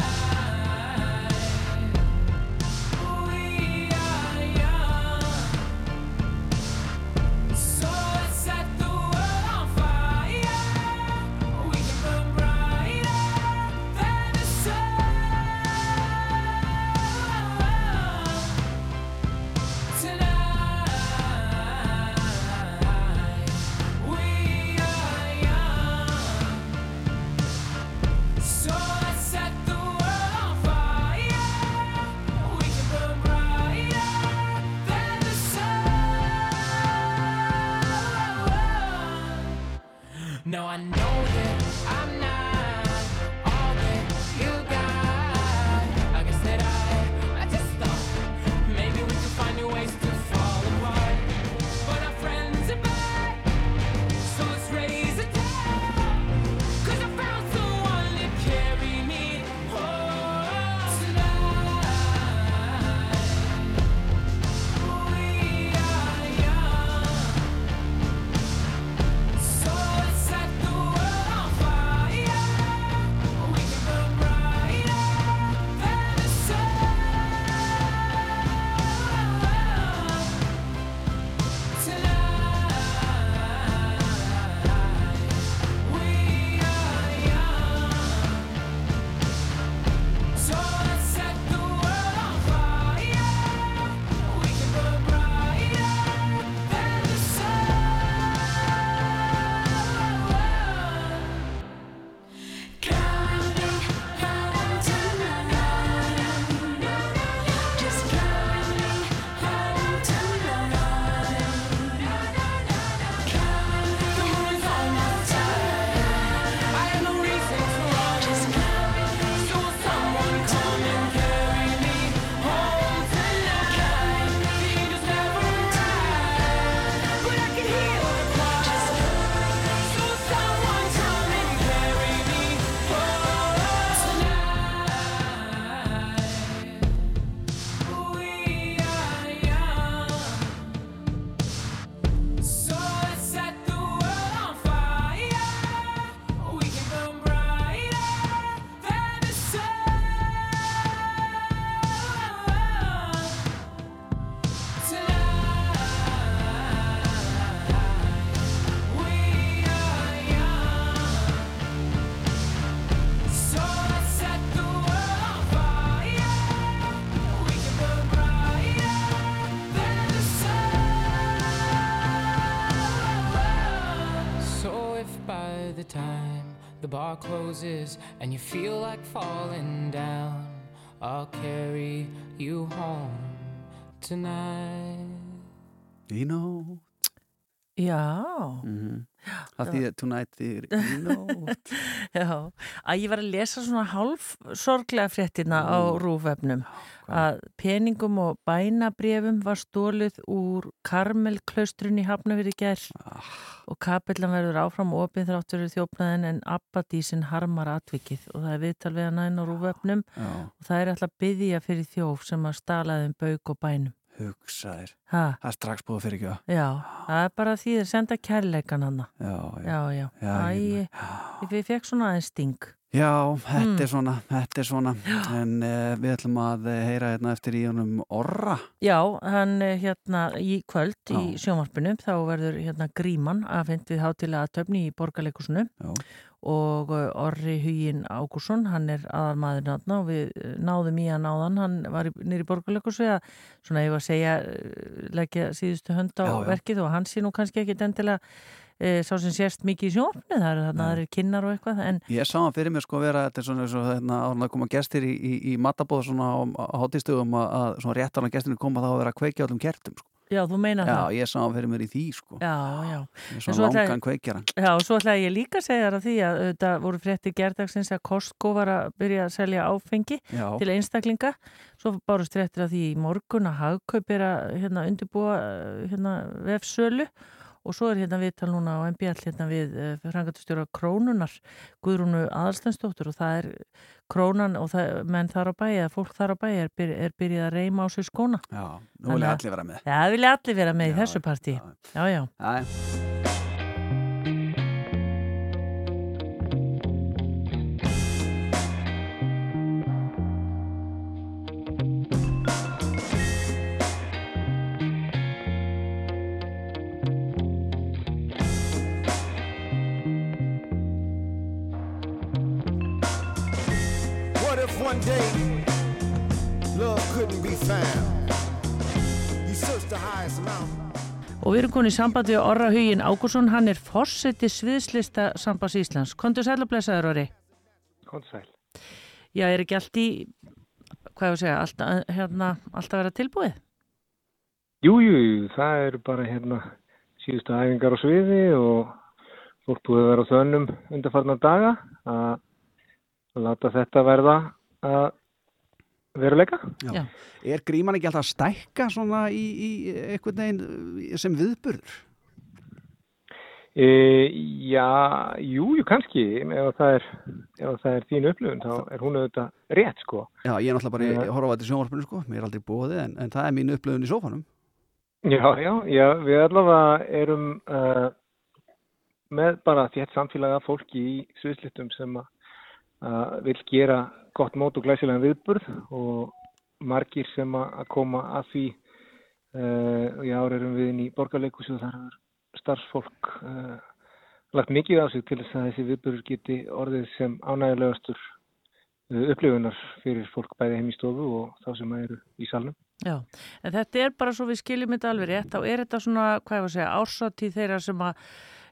Closes and you feel like falling down, I'll carry you home tonight. You know Já. Mhm. Það þýðir tonight þýðir you know Já, að ég var að lesa svona hálf sorglega fréttina á Mm. rúfefnum að peningum og bænabrefum var stólið úr Karmelklaustrun í Hafnafyrir gær Ah. og kapillan verður áfram opið þráttur þjófnaðin en Abbadísin harmar atvikið og það er viðtal við hann inn á rúfefnum Já. og það er alltaf byggja fyrir þjóf sem að stalaðum bauk og bænum. Hugsaðir. Það er strax búið fyrir ekki að Já, það er bara því að senda kærleikan hana. Já, já, já. Já, ég ég, fekk svona aðeins sting. Já, þetta Mm. er svona, þetta er svona en uh, við ætlum að eh, heyra hérna eftir í honum Orra Já, hann eh, hérna í kvöld í sjónvarpinu þá verður hérna gríman afhengt við hátilega töfni í borgarleikusinu og eh, Orri Hugin Ágússon, hann er aðalmaður náttúrulega og við eh, náðum í hann áðan, hann var í borgarleikusu að svona ég var að segja eh, leggja síðustu hönd á Já, já. verkið og hann sé nú kannski ekki endilega e, sá sem sérst mikið í sjónvarpinu, það eru þarna aðrir kinnar og eitthvað, en Ég sá hann fyrir mér sko vera þetta er svona eins og en að koma gestir í, í, í matabóð svona á, á hátíðstöðum að, að svona rétt ára gestirinn koma þá að vera að kveikja á öllum kertum sko. Já, þú meina Já, það. ég sá hann fyrir mér í því sko. Já, já. Ég svo langan kveikjara. Já, og svo ætlaði ég líka að segja þér að því að þetta voru frétti gerdagsins að Costco var að byrja að selja áfengi Já. til einstaklinga. Svo bárust fréttir að því í morgun að hagkaup er að hérna, undirbúa hérna, vefsölu og svo er hérna viðtal núna á MBL hérna við uh, frangatustjóra Krónunar Guðrúnu Aðalstensdóttur og það er Krónan og það, menn þar á bæi eða fólk þar á bæi er, byr, er byrjað að reyma á sér skóna. Já, nú vilja allir vera með. Já, vilja allir vera með í þessu partí. Já, já. já. One day love couldn't be found? You searched the highest mountain. Og við erum konið í sambandi við Orra Hugin Ágúrsson, hann er fórseti sviðslista sambands Íslands. Kondur sæl og blessaður, Orri? Kondur sæl. Já, er ekki allt í, hvað ég að segja, allt, hérna, allt að vera tilbúið? Jú, jú, jú, það eru bara hérna síðustu æfingar á sviði og fólk búið að vera á þönnum undarfarnar daga að láta þetta verða að veruleika. Já. Er gríman ekki alltaf að stækka svona í, í einhvern veginn eh, sem viðburður? E, já, jú, jú, kannski, ef það er, ef það er þín upplifun þá er hún auðvitað rétt, sko. Já, ég er náttúrulega bara Já. að horfa á þetta í sjónvarpinu sko, mér er aldrei bóðið en, en það er mín upplöfun í sófanum. Já, já, já, við allavega erum uh, með bara þétt samfélag af fólki í sviðslittum sem að uh, vil gera gott mót og glæsilegan viðburð og margir sem að koma að því uh, í ár erum við inn í borgarleikus og þar er starfsfólk uh, lagt mikið á sig til þess að þessi viðburður geti orðið sem ánægulegastur uh, upplifunar fyrir fólk bæði heim í stofu og þá sem eru í salnum. Já, en þetta er bara svo við skiljum þetta alveg rétt, þá er þetta svona, hvað ég var að segja, ársatíð þeirra sem að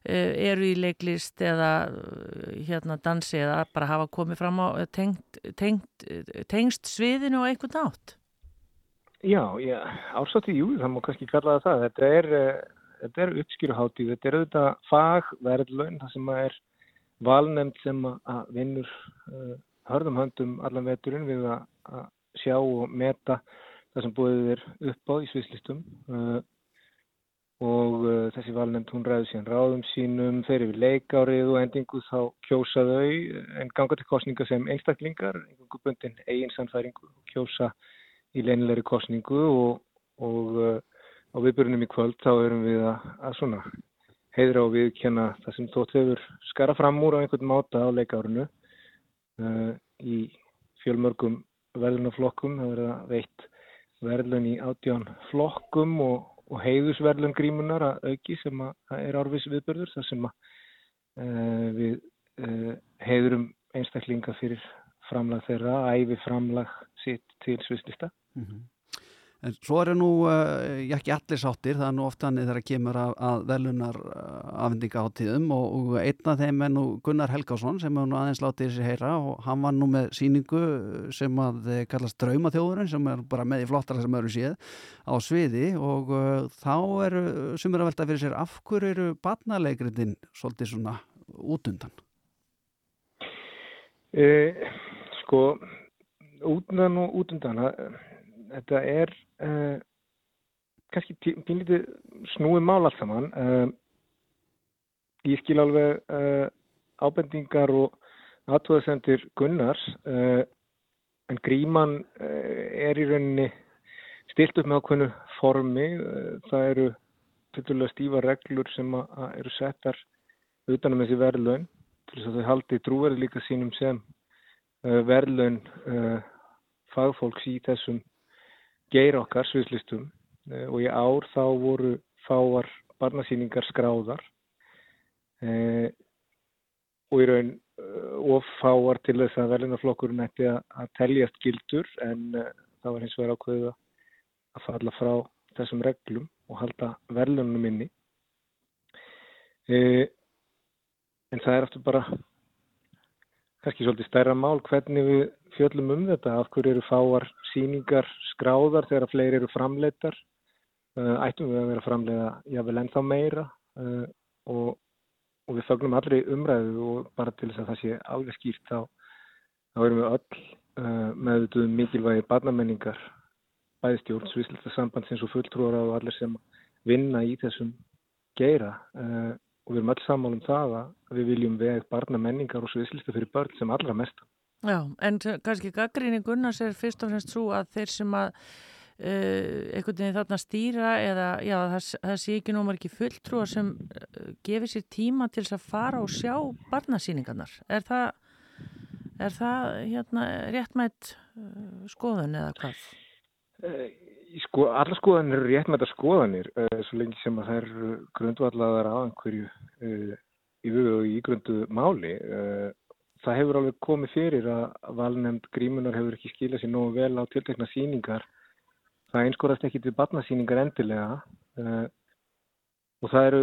eru í leiklist eða uh, hérna dansi eða bara hafa komið fram á eh, tengt, tengt, eh, tengst sviðinu og einhvern nátt. Já, já, ársáttíð, jú, það má kannski kalla það það. Þetta er, er uppskýruháttíð, þetta er auðvitað fagverðlaun, það sem er valnefnd sem að vinnur uh, hörðum höndum allan veturinn við að, að sjá og meta það sem búið er upp á í svislistum uh, og uh, þessi valnefnd hún ræður síðan ráðum sínum, fer yfir leikárið og endingu þá kjósa þau en ganga til kostninga sem einstaklingar, einhverjum bundin eigin sannfæringu og kjósa í leynilegri kostningu og, og uh, á viðbörunum í kvöld þá erum við að, að svona heiðra og viðkjanna það sem þótt hefur skara fram úr á einhvern máta á leikárinu uh, í fjölmörgum verðlunaflokkum, það verða veitt verðlun í átján flokkum og, og heiðusverðlun grímunar að auki sem að, er árvis viðbörður þar sem að uh, við uh, heiðurum einstaklinga fyrir framlag þeirra, æfi framlag sitt til svislista. En svo eru nú uh, já, ekki allir sáttir, það er nú ofta hann þegar kemur að, að velunar uh, afendingaháttíðum og, og einn af þeim er nú Gunnar Helgásson sem hefur nú aðeins látið þessi heyra og hann var nú með síningu sem að eh, kallast Draumaþjóðurinn sem er bara með í flottara sem eru séð á sviði og uh, þá eru sumir að velta fyrir sér af hverju eru barnalegrindin svolítið svona útundan? Eh, sko, útundan og útundan, það- þetta er uh, kannski pínlítið snúið mál allt saman. Uh, ég skil alveg uh, ábendingar og aðtóðasendir Gunnars, en gríman er í rauninni stilt upp með ákveðnu formi. Það eru tildulega stífa reglur sem eru settar utanum þessi verðlaun til þess að þau haldi trúverði líka sínum sem verðlaun fagfólks í þessum geir okkar sviðslistum uh, og í ár þá voru fáar barnasýningar skráðar uh, og í raun uh, of fáar til þess að verðlunarflokkurinn ætti að, að teljast gildur en uh, það var hins vegar ákveðið að falla frá þessum reglum og halda verðlunum inni. E, en það er eftir bara kannski svolítið stærra mál hvernig við fjöllum um þetta, af hverju eru fáar síningar skráðar þegar fleiri eru framleitar. Uh, ættum við að vera að framleiða jável ennþá meira uh, og, og við fögnum allri umræðu og bara til þess að það sé alveg skýrt þá, þá erum við öll uh, meðutuðum mikilvægi barnamenningar bæði stjórn, svislita sambandsins og fulltrúara og allir sem vinna í þessum geira og við erum öll sammála um það að við viljum veg barnamenningar og svislista fyrir börn sem allra mest. Já, en kannski gaggrinni Gunnars er fyrst og fremst svo að þeir sem að uh, einhvern veginn þarna stýra eða já, það, það sé ekki nómar ekki fulltrúar sem uh, gefið sér tíma til að fara og sjá barnasýningarnar. Er það, er það hérna, réttmætt uh, skoðun eða hvað? Eh, Sko, alla skoðanir eru rétt með þetta skoðanir uh, svo lengi sem að það eru grundvallaðar á einhverju uh, í vögu og í grundu máli. Uh, það hefur alveg komið fyrir að valnefnd grímunar hefur ekki skilað sér nógu vel á tiltekna síningar. Það einskorast ekki til barnasýningar endilega og það eru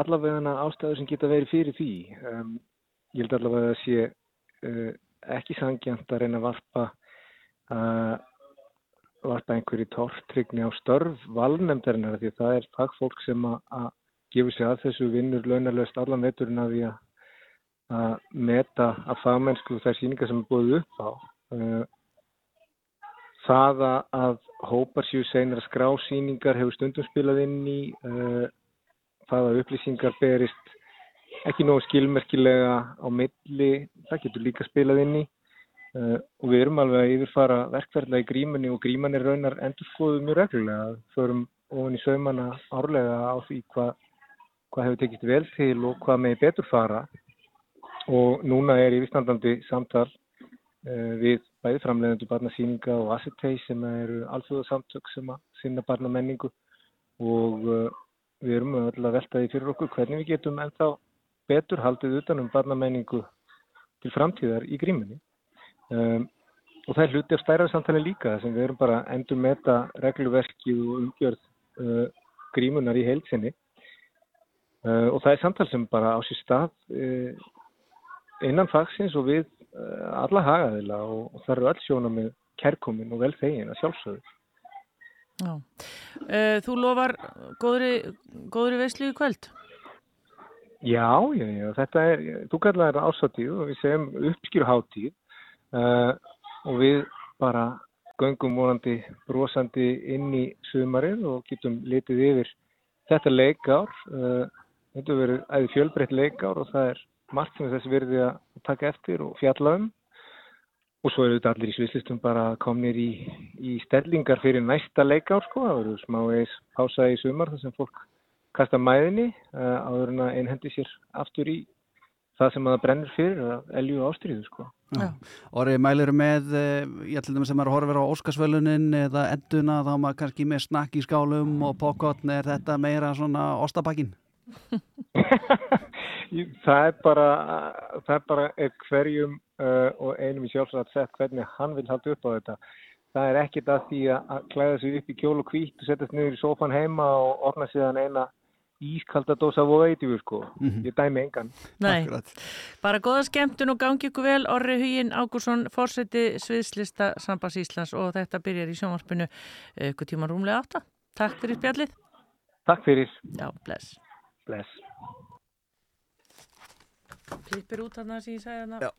allavega ástæður sem geta verið fyrir því. Um, ég held allavega að það sé ekki sangjant að reyna að varpa að varpa einhverju tortrygni á störf valnefndarinnar því að það er fagfólk sem að, að gefur sig að þessu vinnur launalöst allan veturinn af því að, að meta að fagmennsku þær síningar sem er búið upp á. Uh, það að, að hópar séu seinar að skrá síningar hefur stundum spilað inn í uh, það að upplýsingar berist ekki nógu skilmerkilega á milli, það getur líka spilað inn í og við erum alveg að yfirfara verkferðlega í grímunni og gríman er raunar endur skoðuð mjög reglulega. Förum ofan í saumana árlega á því hvað hva hefur tekist vel til og hvað með betur fara. Og núna er yfirstandandi samtal uh, við bæði framleiðendur barnasýninga og Assetei sem eru alþjóðasamtök sem að sinna barnamenningu og uh, við erum öll að velta því fyrir okkur hvernig við getum ennþá betur haldið utanum barnamenningu til framtíðar í grímunni. Um, og það er hluti af stærra samtali líka sem við erum bara að endur meta regluverkið og umgjörð uh, grímunar í heilsinni uh, og það er samtal sem bara á sér stað uh, innan fagsins og við alla hagaðila og, og það eru öll sjóna með kærkomin og vel þegin að sjálfsögðu. Já. Uh, þú lofar góðri, góðri veislu í kvöld? Já, já, já, þetta er, þú kallar þetta ásáttíð og við segjum uppskýruháttíð Uh, og við bara göngum vorandi brosandi inn í sumarið og getum litið yfir þetta leikár. Uh, þetta verður æði fjölbreytt leikár og það er margt sem þess verði að taka eftir og fjalla um. Og svo eru þetta allir í svislistum bara komnir í, í stellingar fyrir næsta leikár sko, það verður smá eis pása í sumar þar sem fólk kasta mæðinni uh, áður en að einhendi sér aftur í það sem að það brennur fyrir að elju ástriðu sko. Orri, mælir með, ég ætlum sem er að horfa á Óskarsvölunin eða enduna þá maður kannski með snakk í skálum og pokkotn, er þetta meira svona ostabakkin? það er bara það er bara hverjum uh, og einum í sjálfsagt sett hvernig hann vil halda upp á þetta það er ekkit að því að klæða sig upp í kjól og hvít og setjast niður í sofan heima og orna síðan eina ískalda dósa vóðeitífu sko, mm -hmm. ég dæmi engan. Nei, Akkurat. bara góða skemmtun og gangi ykkur vel, Orri Hugin Ágúrsson fórseti sviðslista Sambas Íslands og þetta byrjar í sjónvarpinu ykkur tíma rúmlega átta. Takk fyrir spjallið. Takk fyrir. Já, bless. Bless. Klippir út þarna sem ég sagði þarna